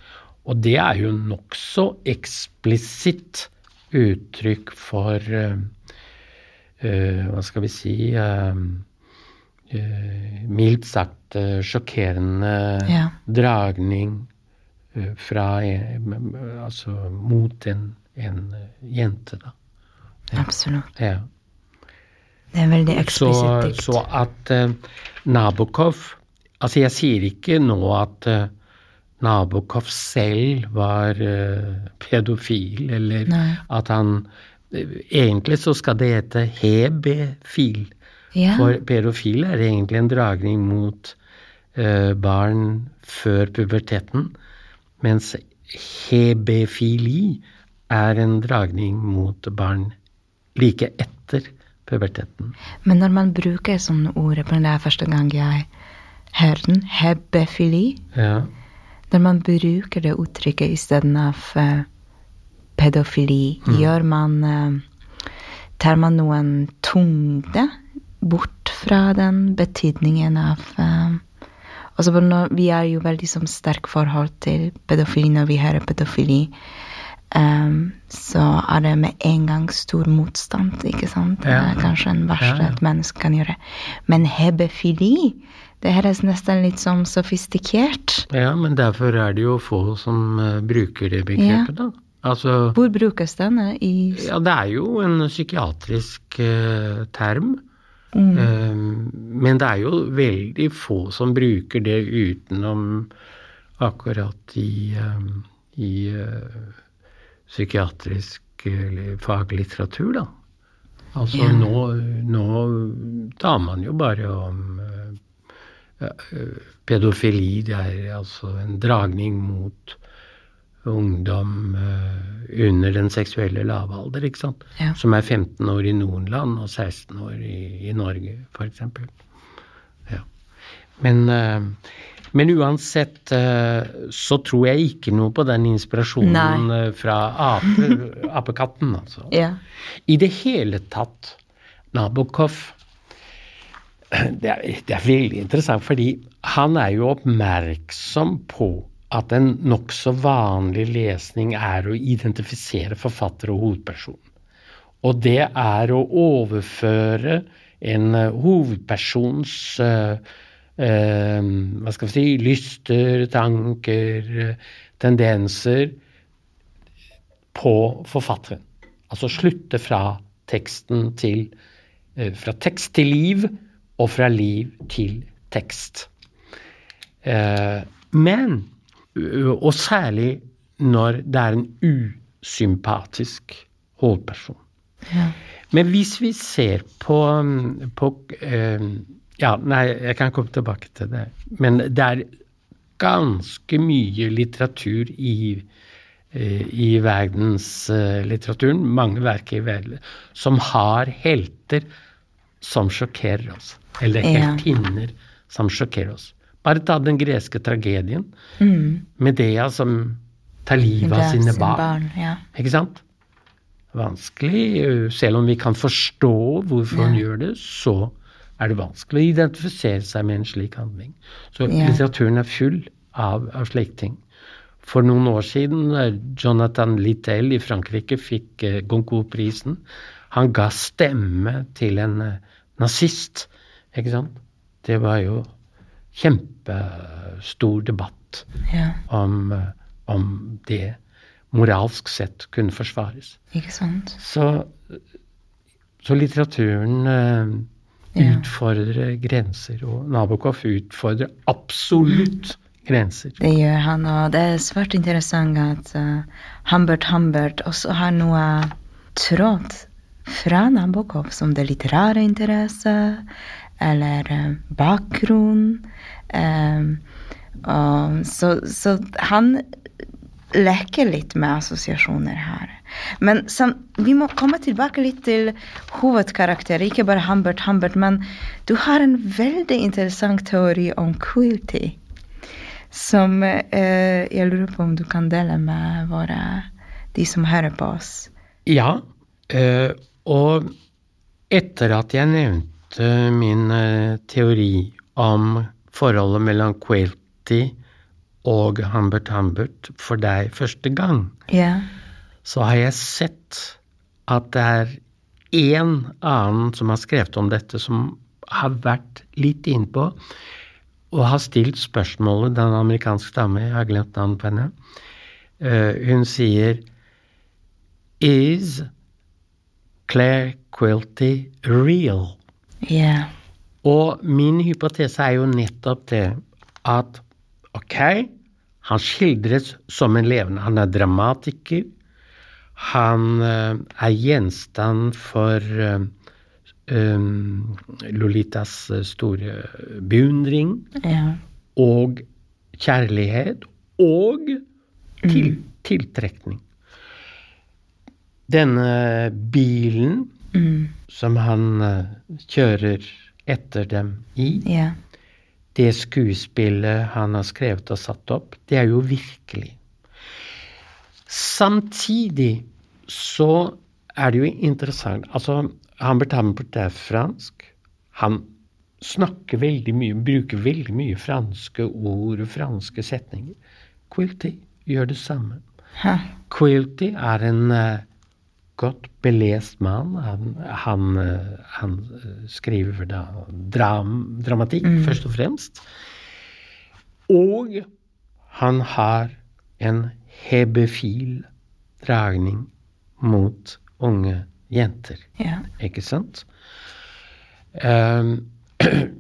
Og det er jo nokså eksplisitt uttrykk for Hva skal vi si eh, eh, Mildt sagt eh, sjokkerende Ja. dragning eh, fra eh, Altså mot en, en eh, jente, da. Absolutt. Ja. Det er veldig Så, eksplisitt dikt. så at uh, Nabokov Altså, jeg sier ikke nå at uh, Nabokov selv var uh, pedofil, eller Nei. at han eh, Egentlig så skal det hete hebefil. ja. For pedofil er egentlig en dragning mot uh, barn før puberteten, mens hebefili er en dragning mot barn like etter puberteten. Men når man bruker sånne ord på det er første gang jeg hører den, hebefili, Ja. når man bruker det uttrykket istedenfor uh, pedofili, gjør man eh, Tar man noen tungde bort fra den betydningen av eh, Altså, vi er jo veldig som sterk forhold til pedofili når vi hører pedofili. Um, så er det med en gang stor motstand, ikke sant? Det er kanskje en verste Ja, ja. et menneske kan gjøre. Men hebefili, Det høres nesten litt som sofistikert. Ja, men derfor er det jo få som bruker det begrepet, da. Altså Hvor brukes denne i Ja, det er jo en psykiatrisk eh, term. Mm. Eh, men det er jo veldig få som bruker det utenom akkurat i, eh, i eh, psykiatrisk faglitteratur, da. Altså Ja. nå, nå tar man jo bare om eh, pedofili. Det er altså en dragning mot ungdom eh, under den seksuelle lavalder, ikke sant. Ja. Som er 15 år i noen land og 16 år i, i Norge, f.eks. Ja. Men, eh, men uansett eh, så tror jeg ikke noe på den inspirasjonen Nei. fra ape, apekatten, altså. Ja. I det hele tatt, Nabokov det er, det er veldig interessant, fordi han er jo oppmerksom på at en nokså vanlig lesning er å identifisere forfatter og hovedperson. Og det er å overføre en eh, hovedpersons uh, uh, hva skal vi si, lyster, tanker, tendenser på forfatteren. Altså slutte fra teksten til uh, Fra tekst til liv, og fra liv til tekst. Men Og særlig når det er en usympatisk hovedperson. Ja. Men hvis vi ser på, mm, på eh, Ja, nei, jeg kan komme tilbake til det. Men det er ganske mye litteratur i, eh, i verdenslitteraturen, mange verk i verden, som har helter som sjokkerer oss. Eller Ja. heltinner som sjokkerer oss. Bare ta den greske tragedien. Mm. Medea som tar livet av sine sin barn. Ja. Ikke sant? Vanskelig. Selv om vi kan forstå hvorfor hun gjør det, så er det vanskelig å identifisere seg med en slik handling. Så Ja. litteraturen er full av, av slike ting. For noen år siden, Jonathan Littell i Frankrike fikk eh, Goncourt-prisen, han ga stemme til en eh, nazist. Ikke sant? Det var jo kjempestor debatt ja. om, om det moralsk sett kunne forsvares. Ikke sant? Så, så litteraturen eh, Ja. utfordrer grenser, og Nabokov utfordrer absolutt grenser. Det gjør han, og det er svært interessant at uh, Humbert Humbert også har noe tråd fra Nabokov, som det litterære interesse, eller eh, bakgrunn. eh, så, så han leker litt med assosiasjoner her. Men sam, vi må komme tilbake litt til hovedkarakter, ikke bare Humbert Humbert, men du har en veldig interessant teori om quilty som eh, jeg lurer på om du kan dele med våre, de som hører på oss. Ja, eh, og etter at jeg nevnte min eh, teori om forholdet mellom Quilty og Humbert Humbert for deg første gang, yeah. så har jeg sett at det er én annen som har skrevet om dette, som har vært litt innpå og har stilt spørsmålet, den amerikanske dame, jeg har glemt navnet på henne. uh, hun sier Is Claire Quilty real? Ja. Og min hypotese er jo nettopp det at ok, han skildres som en levende Han er dramatiker. Han eh, er gjenstand for um, Lolitas store beundring Ja. og kjærlighet og til, tiltrekning. Denne bilen Mm. som han eh, kjører etter dem i, Yeah. det skuespillet han har skrevet og satt opp, det er jo virkelig. Samtidig så er det jo interessant Altså, Humbert Humbert er fransk. Han snakker veldig mye, bruker veldig mye franske ord og franske setninger. Quilty gjør det samme. Ha. Quilty er en eh, godt belest mann. Han, han, eh, han skriver da dram, dramatikk, Mm. først og fremst. Og han har en hebefil dragning mot unge jenter. Ja. Ikke sant? Um,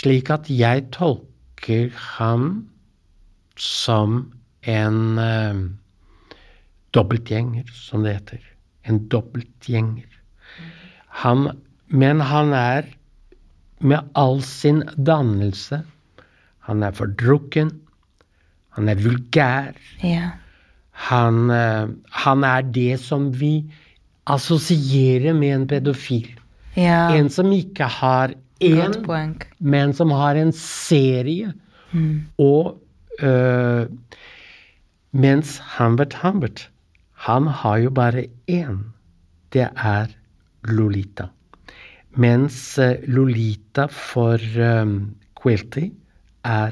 slik at jeg tolker ham som en um, dobbeltgjenger, som det heter. En dobbeltgjenger. Han, men han er med all sin dannelse Han er fordrukken. Han er vulgær. Ja. Han, eh, han er det som vi assosierer med en pedofil. Ja. En som ikke har én, men som har en serie. Mm. Og øh, mens Humbert Humbert, han har jo bare én. Det er Lolita. Mens øh, Lolita for um, Quilty er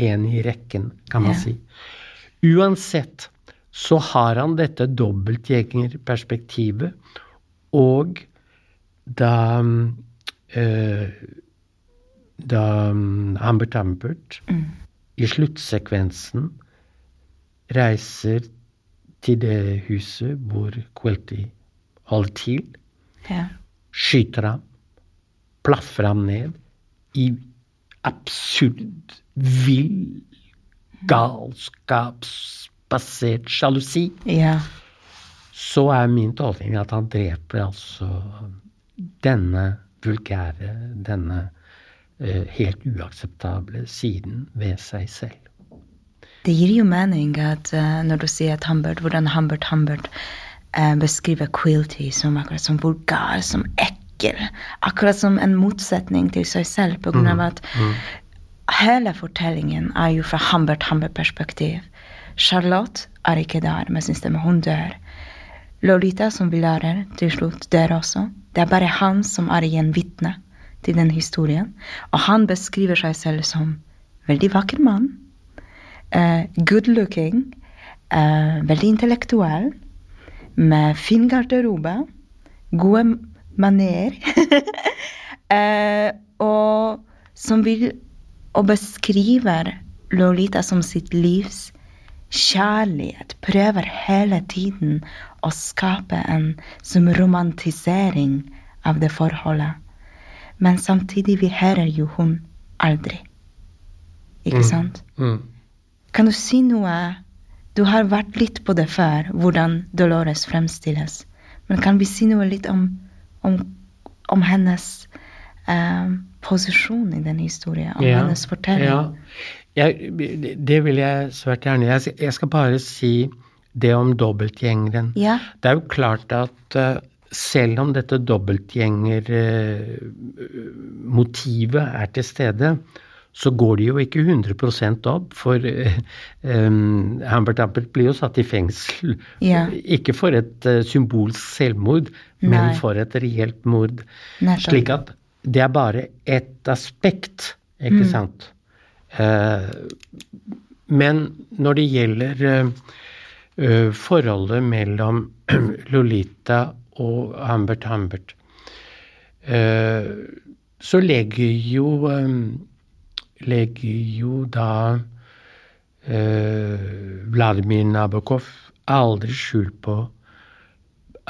en i rekken, kan man Ja. si. Uansett så har han dette dobbeltgjengerperspektivet, og da uh, da um, Humbert Humbert i sluttsekvensen reiser til det huset hvor Quilty holder til, Ja. skyter ham, plaffer ham ned i absurd, vill, galskapsbasert sjalusi, Ja. så er min tolkning at han dreper altså denne vulgære, denne uh, helt uakseptable siden ved seg selv. Det gir jo mening at uh, når du sier at Humbert, hvordan Humbert Humbert uh, beskriver Quilty som akkurat som vulgar, som ekkel, akkurat som en motsetning til seg selv, på grunn av at hele fortellingen er jo fra Humbert Humbert-perspektiv. Charlotte er ikke der med sin stemme, hun dør. Lolita, som vi lærer til slutt, dør også. Det er bare han som er igjen vitne til den historien. Og han beskriver seg selv som veldig vakker mann. Eh, good looking. Uh, veldig intellektuell. Med fin garderobe. Gode manerer. uh, og som vil Og beskriver Lolita som sitt livs kjærlighet. Prøver hele tiden å skape en som romantisering av det forholdet. Men samtidig vi hører jo hun aldri. Ikke sant? Mm. Kan du si noe Du har vært litt på det før, hvordan Dolores fremstilles. Men kan vi si noe litt om, om, om hennes eh, posisjon i den historien? Om hennes fortelling? Ja. Jeg, det vil jeg svært gjerne. Jeg skal, jeg skal bare si det om dobbeltgjengeren. Ja. Det er jo klart at eh, selv om dette dobbeltgjengermotivet er til stede, så går det jo ikke 100% opp. For eh, um, Humbert Humbert blir jo satt i fengsel. Ja. Ikke for et uh, symbolsk selvmord, Nei. men for et reelt mord. Nettopp. Slik at det er bare ett aspekt, ikke sant. Uh, men når det gjelder eh, eh, forholdet mellom Lolita og Hambert Hambert, eh, så legger jo eh, legger jo da eh, Vladimir Nabokov aldri skjul på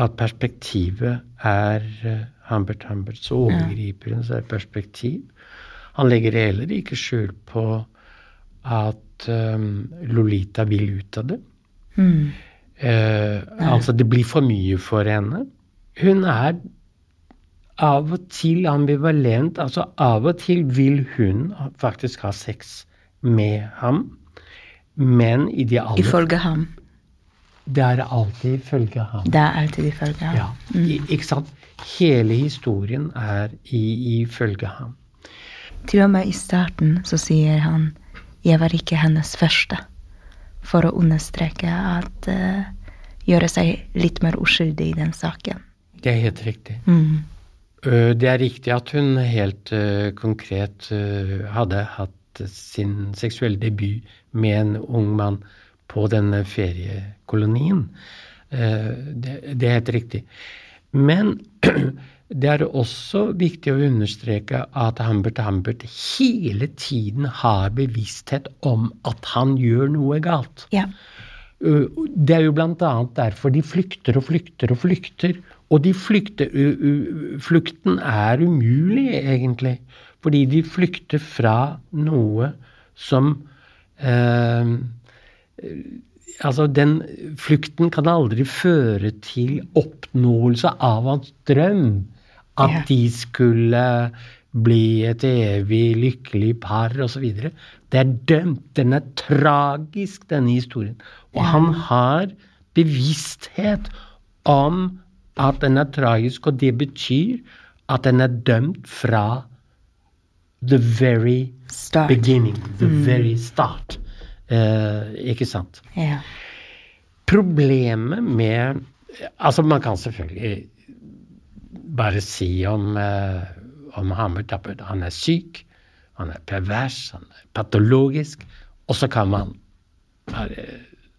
at perspektivet er eh, Humbert Humberts overgriperens perspektiv. Han legger heller ikke skjul på at um, Lolita vil ut av det. Mm. Eh, altså, det blir for mye for henne. Hun er av og til ambivalent. Altså, av og til vil hun faktisk ha sex med ham, men i de aller Ifølge ham. Det er alltid ifølge ham. Det er alltid ifølge ham. Ja, i, ikke sant? Hele historien er i, ifølge ham. Til og med i starten så sier han 'jeg var ikke hennes første', for å understreke at uh, Gjøre seg litt mer uskyldig i den saken. Det er helt riktig. Mm. Øh, Det er riktig at hun helt øh, konkret øh, hadde hatt sin seksuelle debut med en ung mann på denne feriekolonien. Eh, det, er helt riktig. Men det er også viktig å understreke at Humbert Humbert hele tiden har bevissthet om at han gjør noe galt. Ja. Uh, Det er jo bl.a. derfor de flykter og flykter og flykter. Og de flykter, u- u- flukten er umulig, egentlig. Fordi de flykter fra noe som eh, Altså, den flukten kan aldri føre til oppnåelse av hans drøm. At de skulle bli et evig lykkelig par osv. Det er dømt. Den er tragisk, denne historien. Og han har bevissthet om at den er tragisk, og det betyr at den er dømt fra the very Start. beginning, the very start. Eh, ikke sant? Ja. Problemet med Altså, man kan selvfølgelig bare si om, eh, om Hammer Tappert han er syk, han er pervers, han er patologisk, og så kan man bare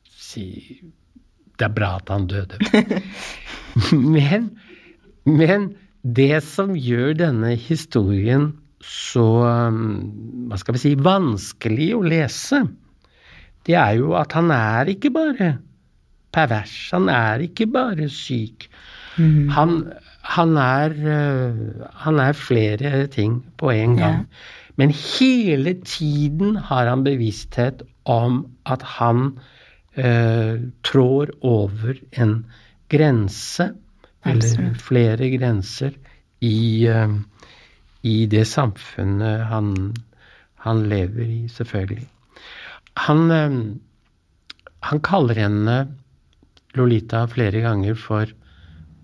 si det er bra at han døde. men, men det som gjør denne historien så um, hva skal vi si, vanskelig å lese, det er jo at han er ikke bare pervers. Han er ikke bare syk. Han, han, er, øh, han er flere ting på en gang. Men hele tiden har han bevissthet om at han eh, trår over en grense, eller flere grenser, i, eh, i det samfunnet han, han lever i, selvfølgelig. Han, eh, han kaller henne Lolita flere ganger for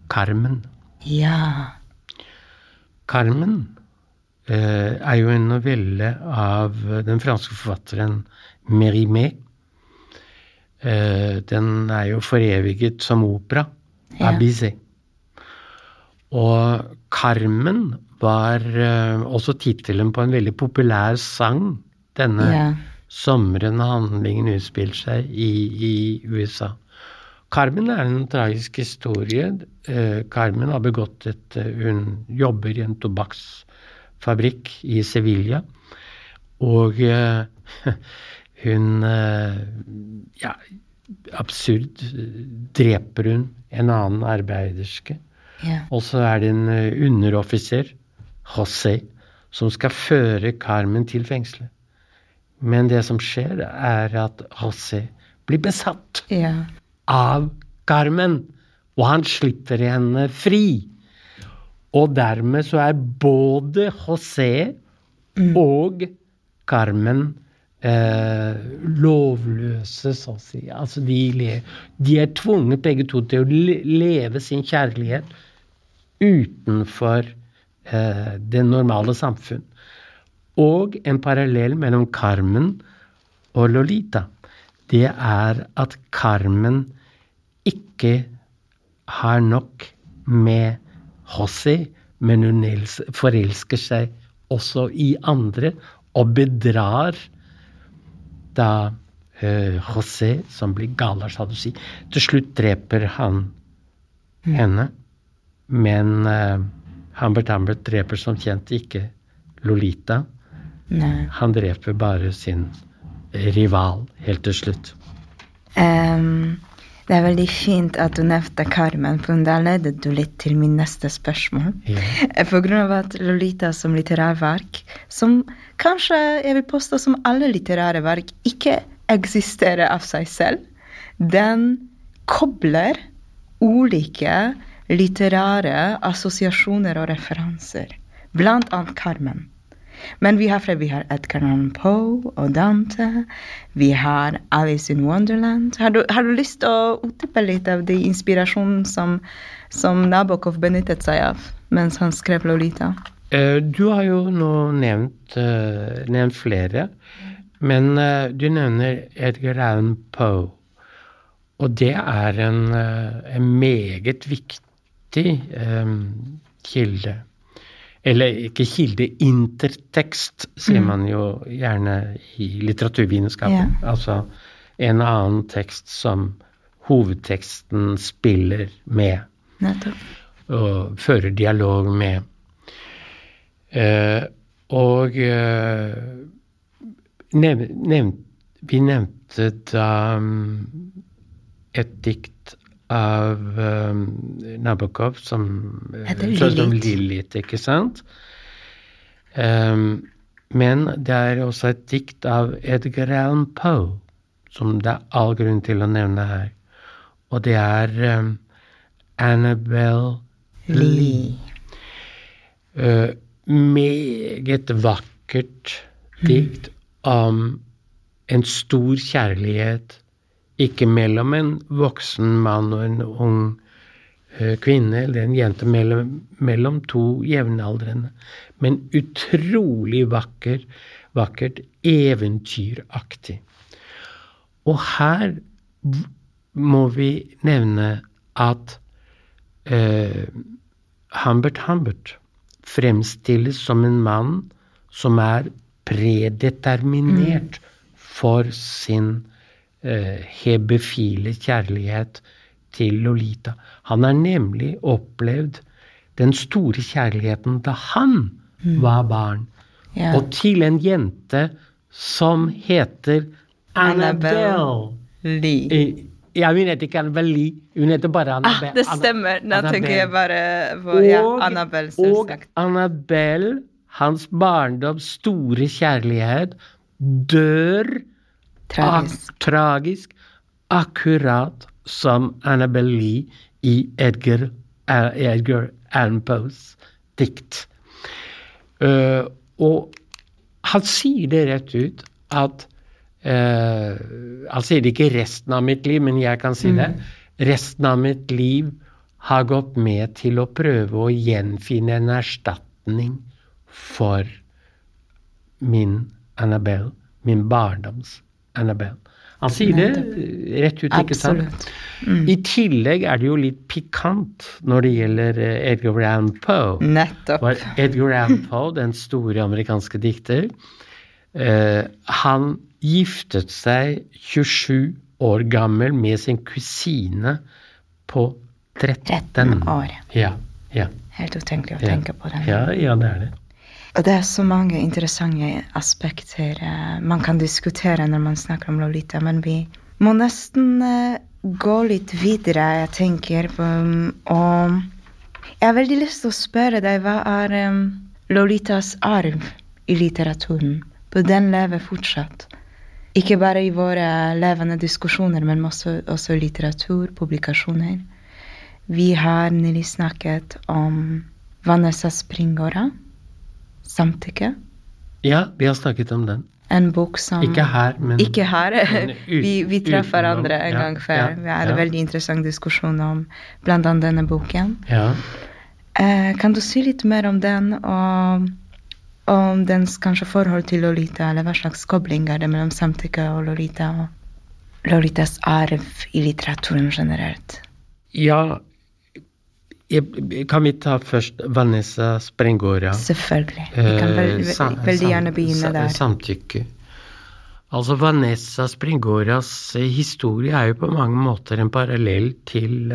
Carmen. Ja. Carmen er jo en novelle av den franske forfatteren Mérimée. Eh, den er jo foreviget som opera Ja. av Bizet. Og Carmen var eh, også tittelen på en veldig populær sang denne Ja. sommeren handlingen utspiller seg i, i USA. Carmen er en tragisk historie. Eh, Carmen har begått et eh, Hun jobber i en tobakksfabrikk i Sevilla. Og eh, hun eh, Ja, absurd dreper hun en annen arbeiderske. Ja. Og så er det en eh, underoffiser, José, som skal føre Carmen til fengselet. Men det som skjer, er at José blir besatt Ja. av Carmen, og han slipper henne fri. Og dermed så er både José og Carmen eh, lovløse, så å si. Altså de, de er tvunget begge to til å leve sin kjærlighet utenfor eh, det normale samfunn. Og en parallell mellom Carmen og Lolita, det er at Carmen ikke har nok med José, men hun forelsker seg også i andre og bedrar da eh, José, som blir gal, av sjalusi. Til slutt dreper han henne, men eh, Humbert Humbert dreper som kjent ikke Lolita. Nei. Han dreper bare sin rival helt til slutt. Ehm, det er veldig fint at du nevnte Carmen, for da ledet du litt til min neste spørsmål. Ja. Eh, På grunn av at Lolita som litterærverk, som kanskje jeg vil påstå som alle litterære verk, ikke eksisterer av seg selv, den kobler ulike litterære assosiasjoner og referanser, blant annet Carmen. Men vi har. Vi har Edgar Allan Poe og Dante. Vi har Alice in Wonderland. Har du, har du lyst til å utdype litt av de inspirasjonen som, som Nabokov benyttet seg av mens han skrev Lolita? Eh, Du har jo nå nevnt, eh, nevnt flere, men eh, du nevner Edgar Allan Poe. Og det er en, en meget viktig um, kilde. Eller ikke kilde, intertekst, sier man jo gjerne i litteraturvitenskapen. Altså en annen tekst som hovedteksten spiller med Nettopp. og fører dialog med. Eh, og eh, nev, nev, vi nevnte da um, et dikt av um, Nabokov som sånn som Lilith. Lilith, ikke sant? Um, men det er også et dikt av Edgar Allan Poe som det er all grunn til å nevne her. Og det er um, Annabelle Lee. Uh, meget vakkert dikt om en stor kjærlighet, ikke mellom en voksen mann og en ung eh, kvinne, eller en jente, mellom, mellom to jevnaldrende, men utrolig vakker, vakkert, eventyraktig. Og her må vi nevne at eh, Humbert Humbert fremstilles som en mann som er predeterminert for sin hebefile kjærlighet til Lolita. Han har nemlig opplevd den store kjærligheten da han var barn. Ja. Og til en jente som heter Annabelle. Lee. Eh, Ja, hun heter ikke Annabelle Lee, hun heter bare Ah, Annabelle. det stemmer. Nå Annabelle. tenker jeg bare på ja, Annabelle, Annabelle, Og. Annabelle, hans barndoms store kjærlighet, dør Tragisk. Ak tragisk, akkurat som Annabelle Lee i Edgar, uh, Edgar Allan Poes dikt. Uh, og han sier det rett ut at Uh, Han sier det ikke resten av mitt liv, men jeg kan si det. Resten av mitt liv har gått med til å prøve å gjenfinne en erstatning for min Annabelle, min barndoms Annabelle. Han sier det eh, rett ut, ikke sant? Mm. I tillegg er det jo litt pikant når det gjelder eh, Edgar Allan Poe. Nettopp. For Edgar Allan Poe, den store amerikanske dikter, uh, han giftet seg 27 år gammel med sin kusine på 13. 13 år. Ja, ja, Helt utenkelig å ja. tenke på det. Ja, ja, det er det. Det er så mange interessante aspekter eh, man kan diskutere når man snakker om Lolita, men vi må nesten eh, gå litt videre, jeg tenker. um, og jeg har veldig lyst til å spørre deg, hva er um, Lolitas arv i litteraturen? For den lever fortsatt. Ikke bare i våre levende diskusjoner, men også, også litteratur, publikasjoner. Vi har nylig snakket om Vanessa Springora. Samtykke. Ja, vi har snakket om den. En bok som Ikke her, men Ikke her. men ut- vi, vi traff hverandre en ja, gang før. ja, vi hadde ja. en veldig interessant diskusjon om bl.a. denne boken. Ja. Eh, kan du si litt mer om den, og om dens kanskje forhold til Lolita, eller hva slags kobling er det mellom samtykke og Lolita, og Lolitas arv i litteraturen generelt? ja Kan vi ta først Vanessa Sprengora? Selvfølgelig. Vi kan Eh, veldig gjerne begynne der. Samtykke. Altså Vanessa Springoras eh, historie er jo på mange måter en parallell til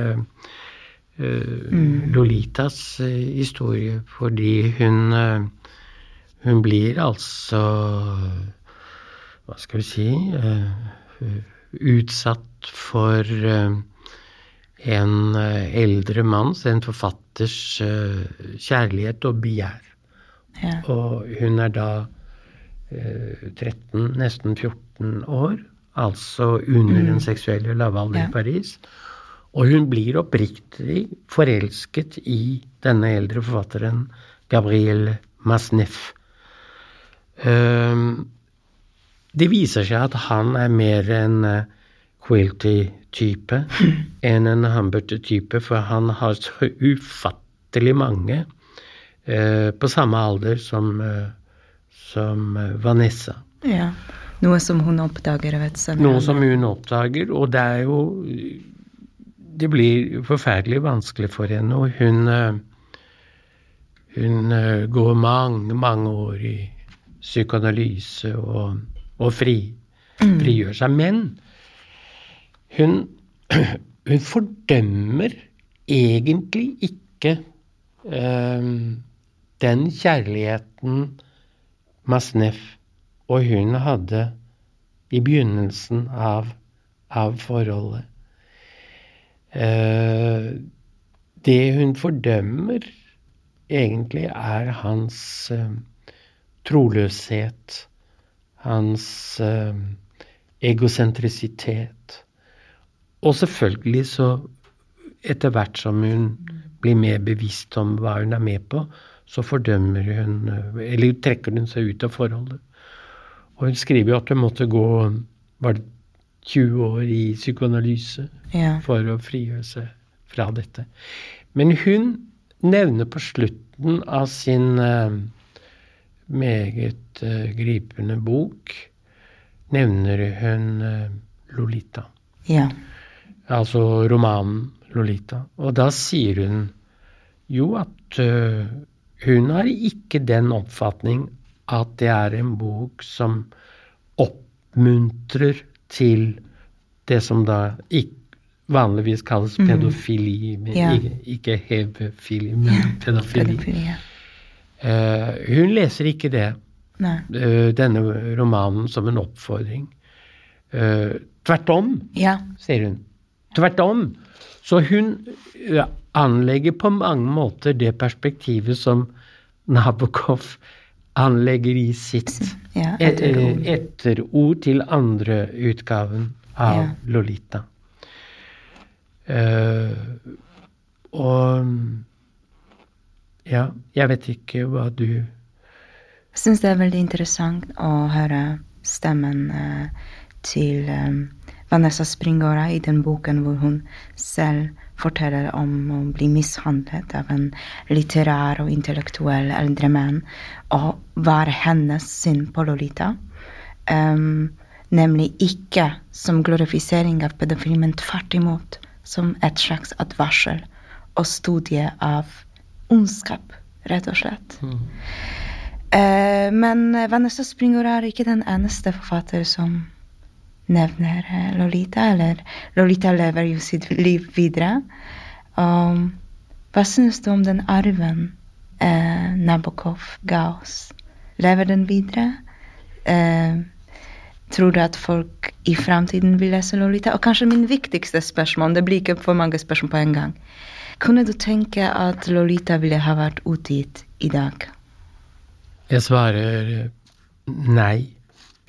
Mm. Lolitas historie, fordi hun hun blir altså Hva skal vi si uh, Utsatt for eh, en eh, eldre manns, en forfatters eh, kjærlighet og begjær. Ja. Og hun er da eh, 13, nesten 14 år, altså under den seksuelle lavalder Ja. i Paris. Og hun blir oppriktig forelsket i denne eldre forfatteren Gabriel Masneff. Um, det viser seg at han er mer en uh, Quilty-type enn en Humbert-type, for han har så ufattelig mange eh, på samme alder som, eh, som eh, Vanessa. ja. Noe som hun oppdager vet senere. Noe som hun oppdager, og det er jo Det blir forferdelig vanskelig for henne, og hun eh, Hun eh, går mange, mange år i psykoanalyse og, og fri, frigjør seg. Men hun hun fordømmer egentlig ikke eh, den kjærligheten Masnef og hun hadde i begynnelsen av, av forholdet. Eh, det hun fordømmer, egentlig er hans eh, troløshet, hans eh, egosentrisitet. Og selvfølgelig så etter hvert som hun blir mer bevisst om hva hun er med på, så fordømmer hun Eller trekker hun seg ut av forholdet. Og hun skriver jo at hun måtte gå var det 20 år i psykoanalyse ja. for å frigjøre seg fra dette. Men hun nevner på slutten av sin uh, meget uh, gripende bok nevner hun uh, Lolita. Ja. Altså romanen Lolita. Og da sier hun jo at hun har ikke den oppfatning at det er en bok som oppmuntrer til det som da ikke vanligvis kalles mm. pedofili. Men ja. Ikke, ikke hebefili, men ja, pedofili. pedofili ja. uh, hun leser ikke det, uh, denne romanen, som en oppfordring. Uh, tvert om, sier hun. Tvert om. Så hun anlegger på mange måter det perspektivet som Nabokov anlegger i sitt ja, etterord. etterord til andre utgaven av ja. Lolita. Uh, og ja, jeg vet ikke hva du Jeg syns det er veldig interessant å høre stemmen uh, til um, Vanessa Springora i den boken hvor hun selv forteller om å bli mishandlet av en litterær og intellektuell eldre mann, og hva er hennes syn på Lolita? Um, nemlig ikke som glorifisering av pedofili, men tvert imot som et slags advarsel og studie av ondskap, rett og slett. Mm. Uh, men Vanessa Springora er ikke den eneste forfatter som nevner eh, Lolita, eller Lolita lever jo sitt liv videre. Og hva syns du om den arven eh, Nabokov ga oss? Lever den videre? Eh, tror du at folk i framtiden vil lese Lolita? Og kanskje min viktigste spørsmål, det blir ikke for mange spørsmål på en gang. Kunne du tenke at Lolita ville ha vært utgitt i dag? Jeg svarer nei.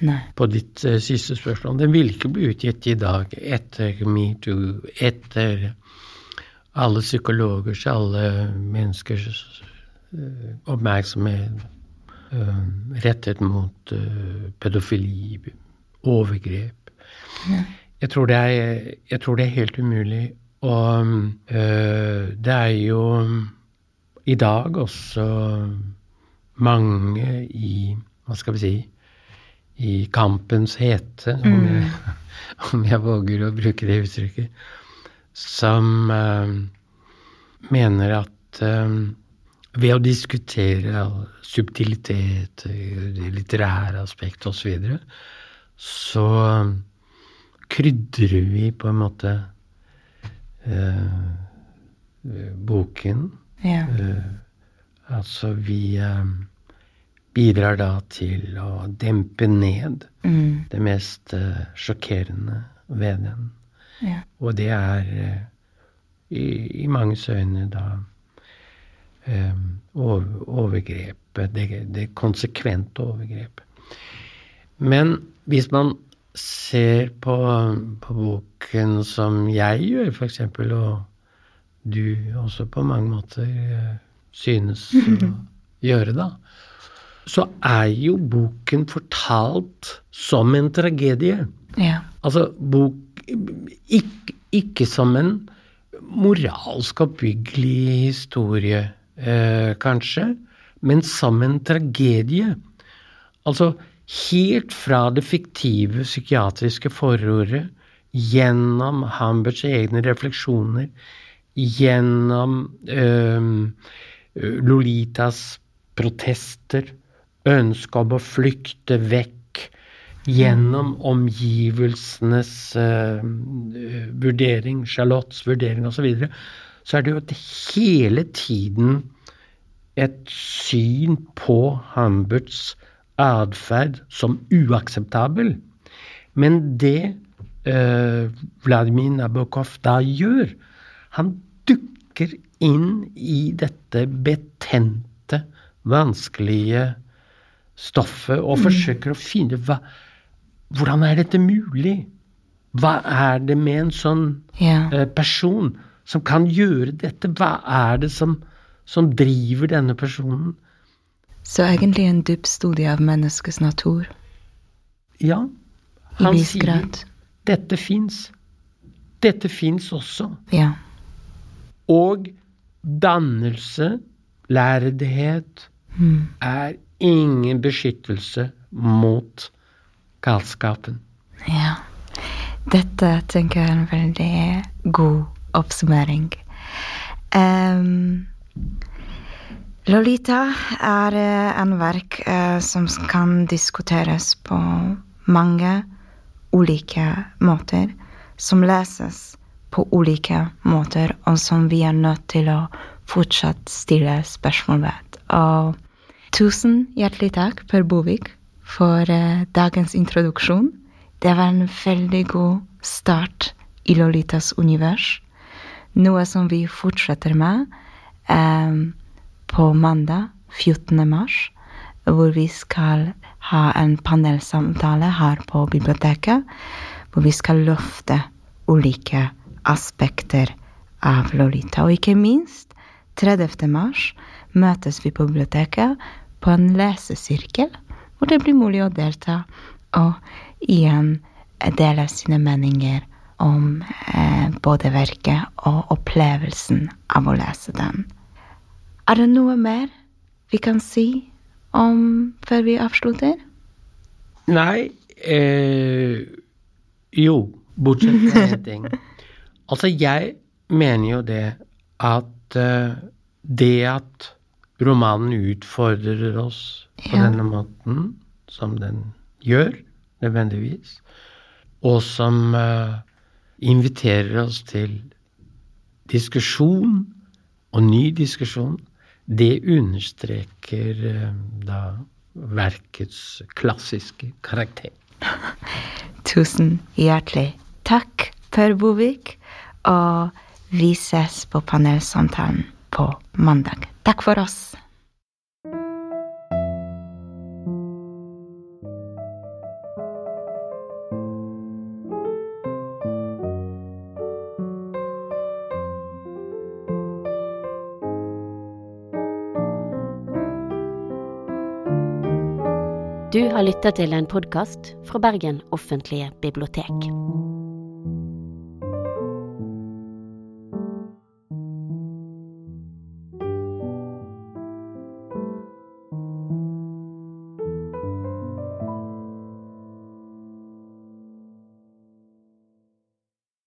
Nei. på ditt uh, siste spørsmål. Den vil ikke bli utgitt i dag etter metoo, etter alle psykologers, alle menneskers uh, oppmerksomhet uh, rettet mot pedofili, overgrep. Ja. Jeg, tror er, jeg, tror det er, helt umulig. Og det er jo i dag også mange i Hva skal vi si i kampens hete, om, mm. jeg, om, jeg, våger å bruke det uttrykket, som uh, mener at uh, ved å diskutere subtilitet, det litterære aspektet osv., så, videre, så krydrer vi på en måte uh, boken. Ja. altså vi bidrar da til å dempe ned mm. det mest uh, sjokkerende ved den. Ja. Og det er uh, i, i manges øyne da um, overgrepet, det, det konsekvente overgrepet. Men hvis man ser på, på boken som jeg gjør, f.eks., og du også på mange måter synes å gjøre, da, så er jo boken fortalt som en tragedie. Ja. Altså bok ikke, ikke, som en moralsk oppbyggelig historie, eh, kanskje, men som en tragedie. Altså helt fra det fiktive psykiatriske forordet, gjennom Hamberts egne refleksjoner, gjennom eh, Lolitas protester, ønske om å flykte vekk gjennom omgivelsenes uh, vurdering, Charlottes vurdering osv., så, videre, så er det jo hele tiden et syn på Humberts atferd som uakseptabel. Men det uh, Vladimir Nabokov da gjør, han dukker inn i dette betente, vanskelige stoffet og mm. forsøker å finne hva, hvordan er dette mulig? Hva er det med en sånn yeah. uh, person som kan gjøre dette? Hva er det som, som driver denne personen? Så egentlig en dyp studie av menneskets natur? Ja. Han sier dette fins. Dette fins også. Ja. Og dannelse, lærdighet, mm. er ingen beskyttelse mot galskapen. Ja. Dette tenker jeg er en veldig god oppsummering. Um, Lolita er eh, en verk uh, som kan diskuteres på mange ulike måter, som leses på ulike måter, og som vi er nødt til å fortsatt stille spørsmål ved. Og tusen hjertelig takk, Per Bovik, for uh, dagens introduksjon. Det var en veldig god start i Lolitas univers. Noe som vi fortsetter med eh, på mandag 14. mars, hvor vi skal ha en panelsamtale her på biblioteket, hvor vi skal løfte ulike aspekter av Lolita. Og ikke minst 30. mars møtes vi på biblioteket på en lesesirkel hvor det blir mulig å delta og igjen dele sine meninger om eh, både verket og opplevelsen av å lese den. Er det noe mer vi kan si om før vi avslutter? Nei eh, Jo, bortsett fra én ting. Altså, jeg mener jo det at eh, det at romanen utfordrer oss på ja. denne måten, som den gjør, nødvendigvis, og som uh, inviterer oss til diskusjon og ny diskusjon, det understreker uh, da verkets klassiske karakter. Tusen hjertelig takk, Per Bovik, og vi ses på panelsamtalen på mandag. Takk for oss. Du har lytta til en podkast fra Bergen offentlige bibliotek.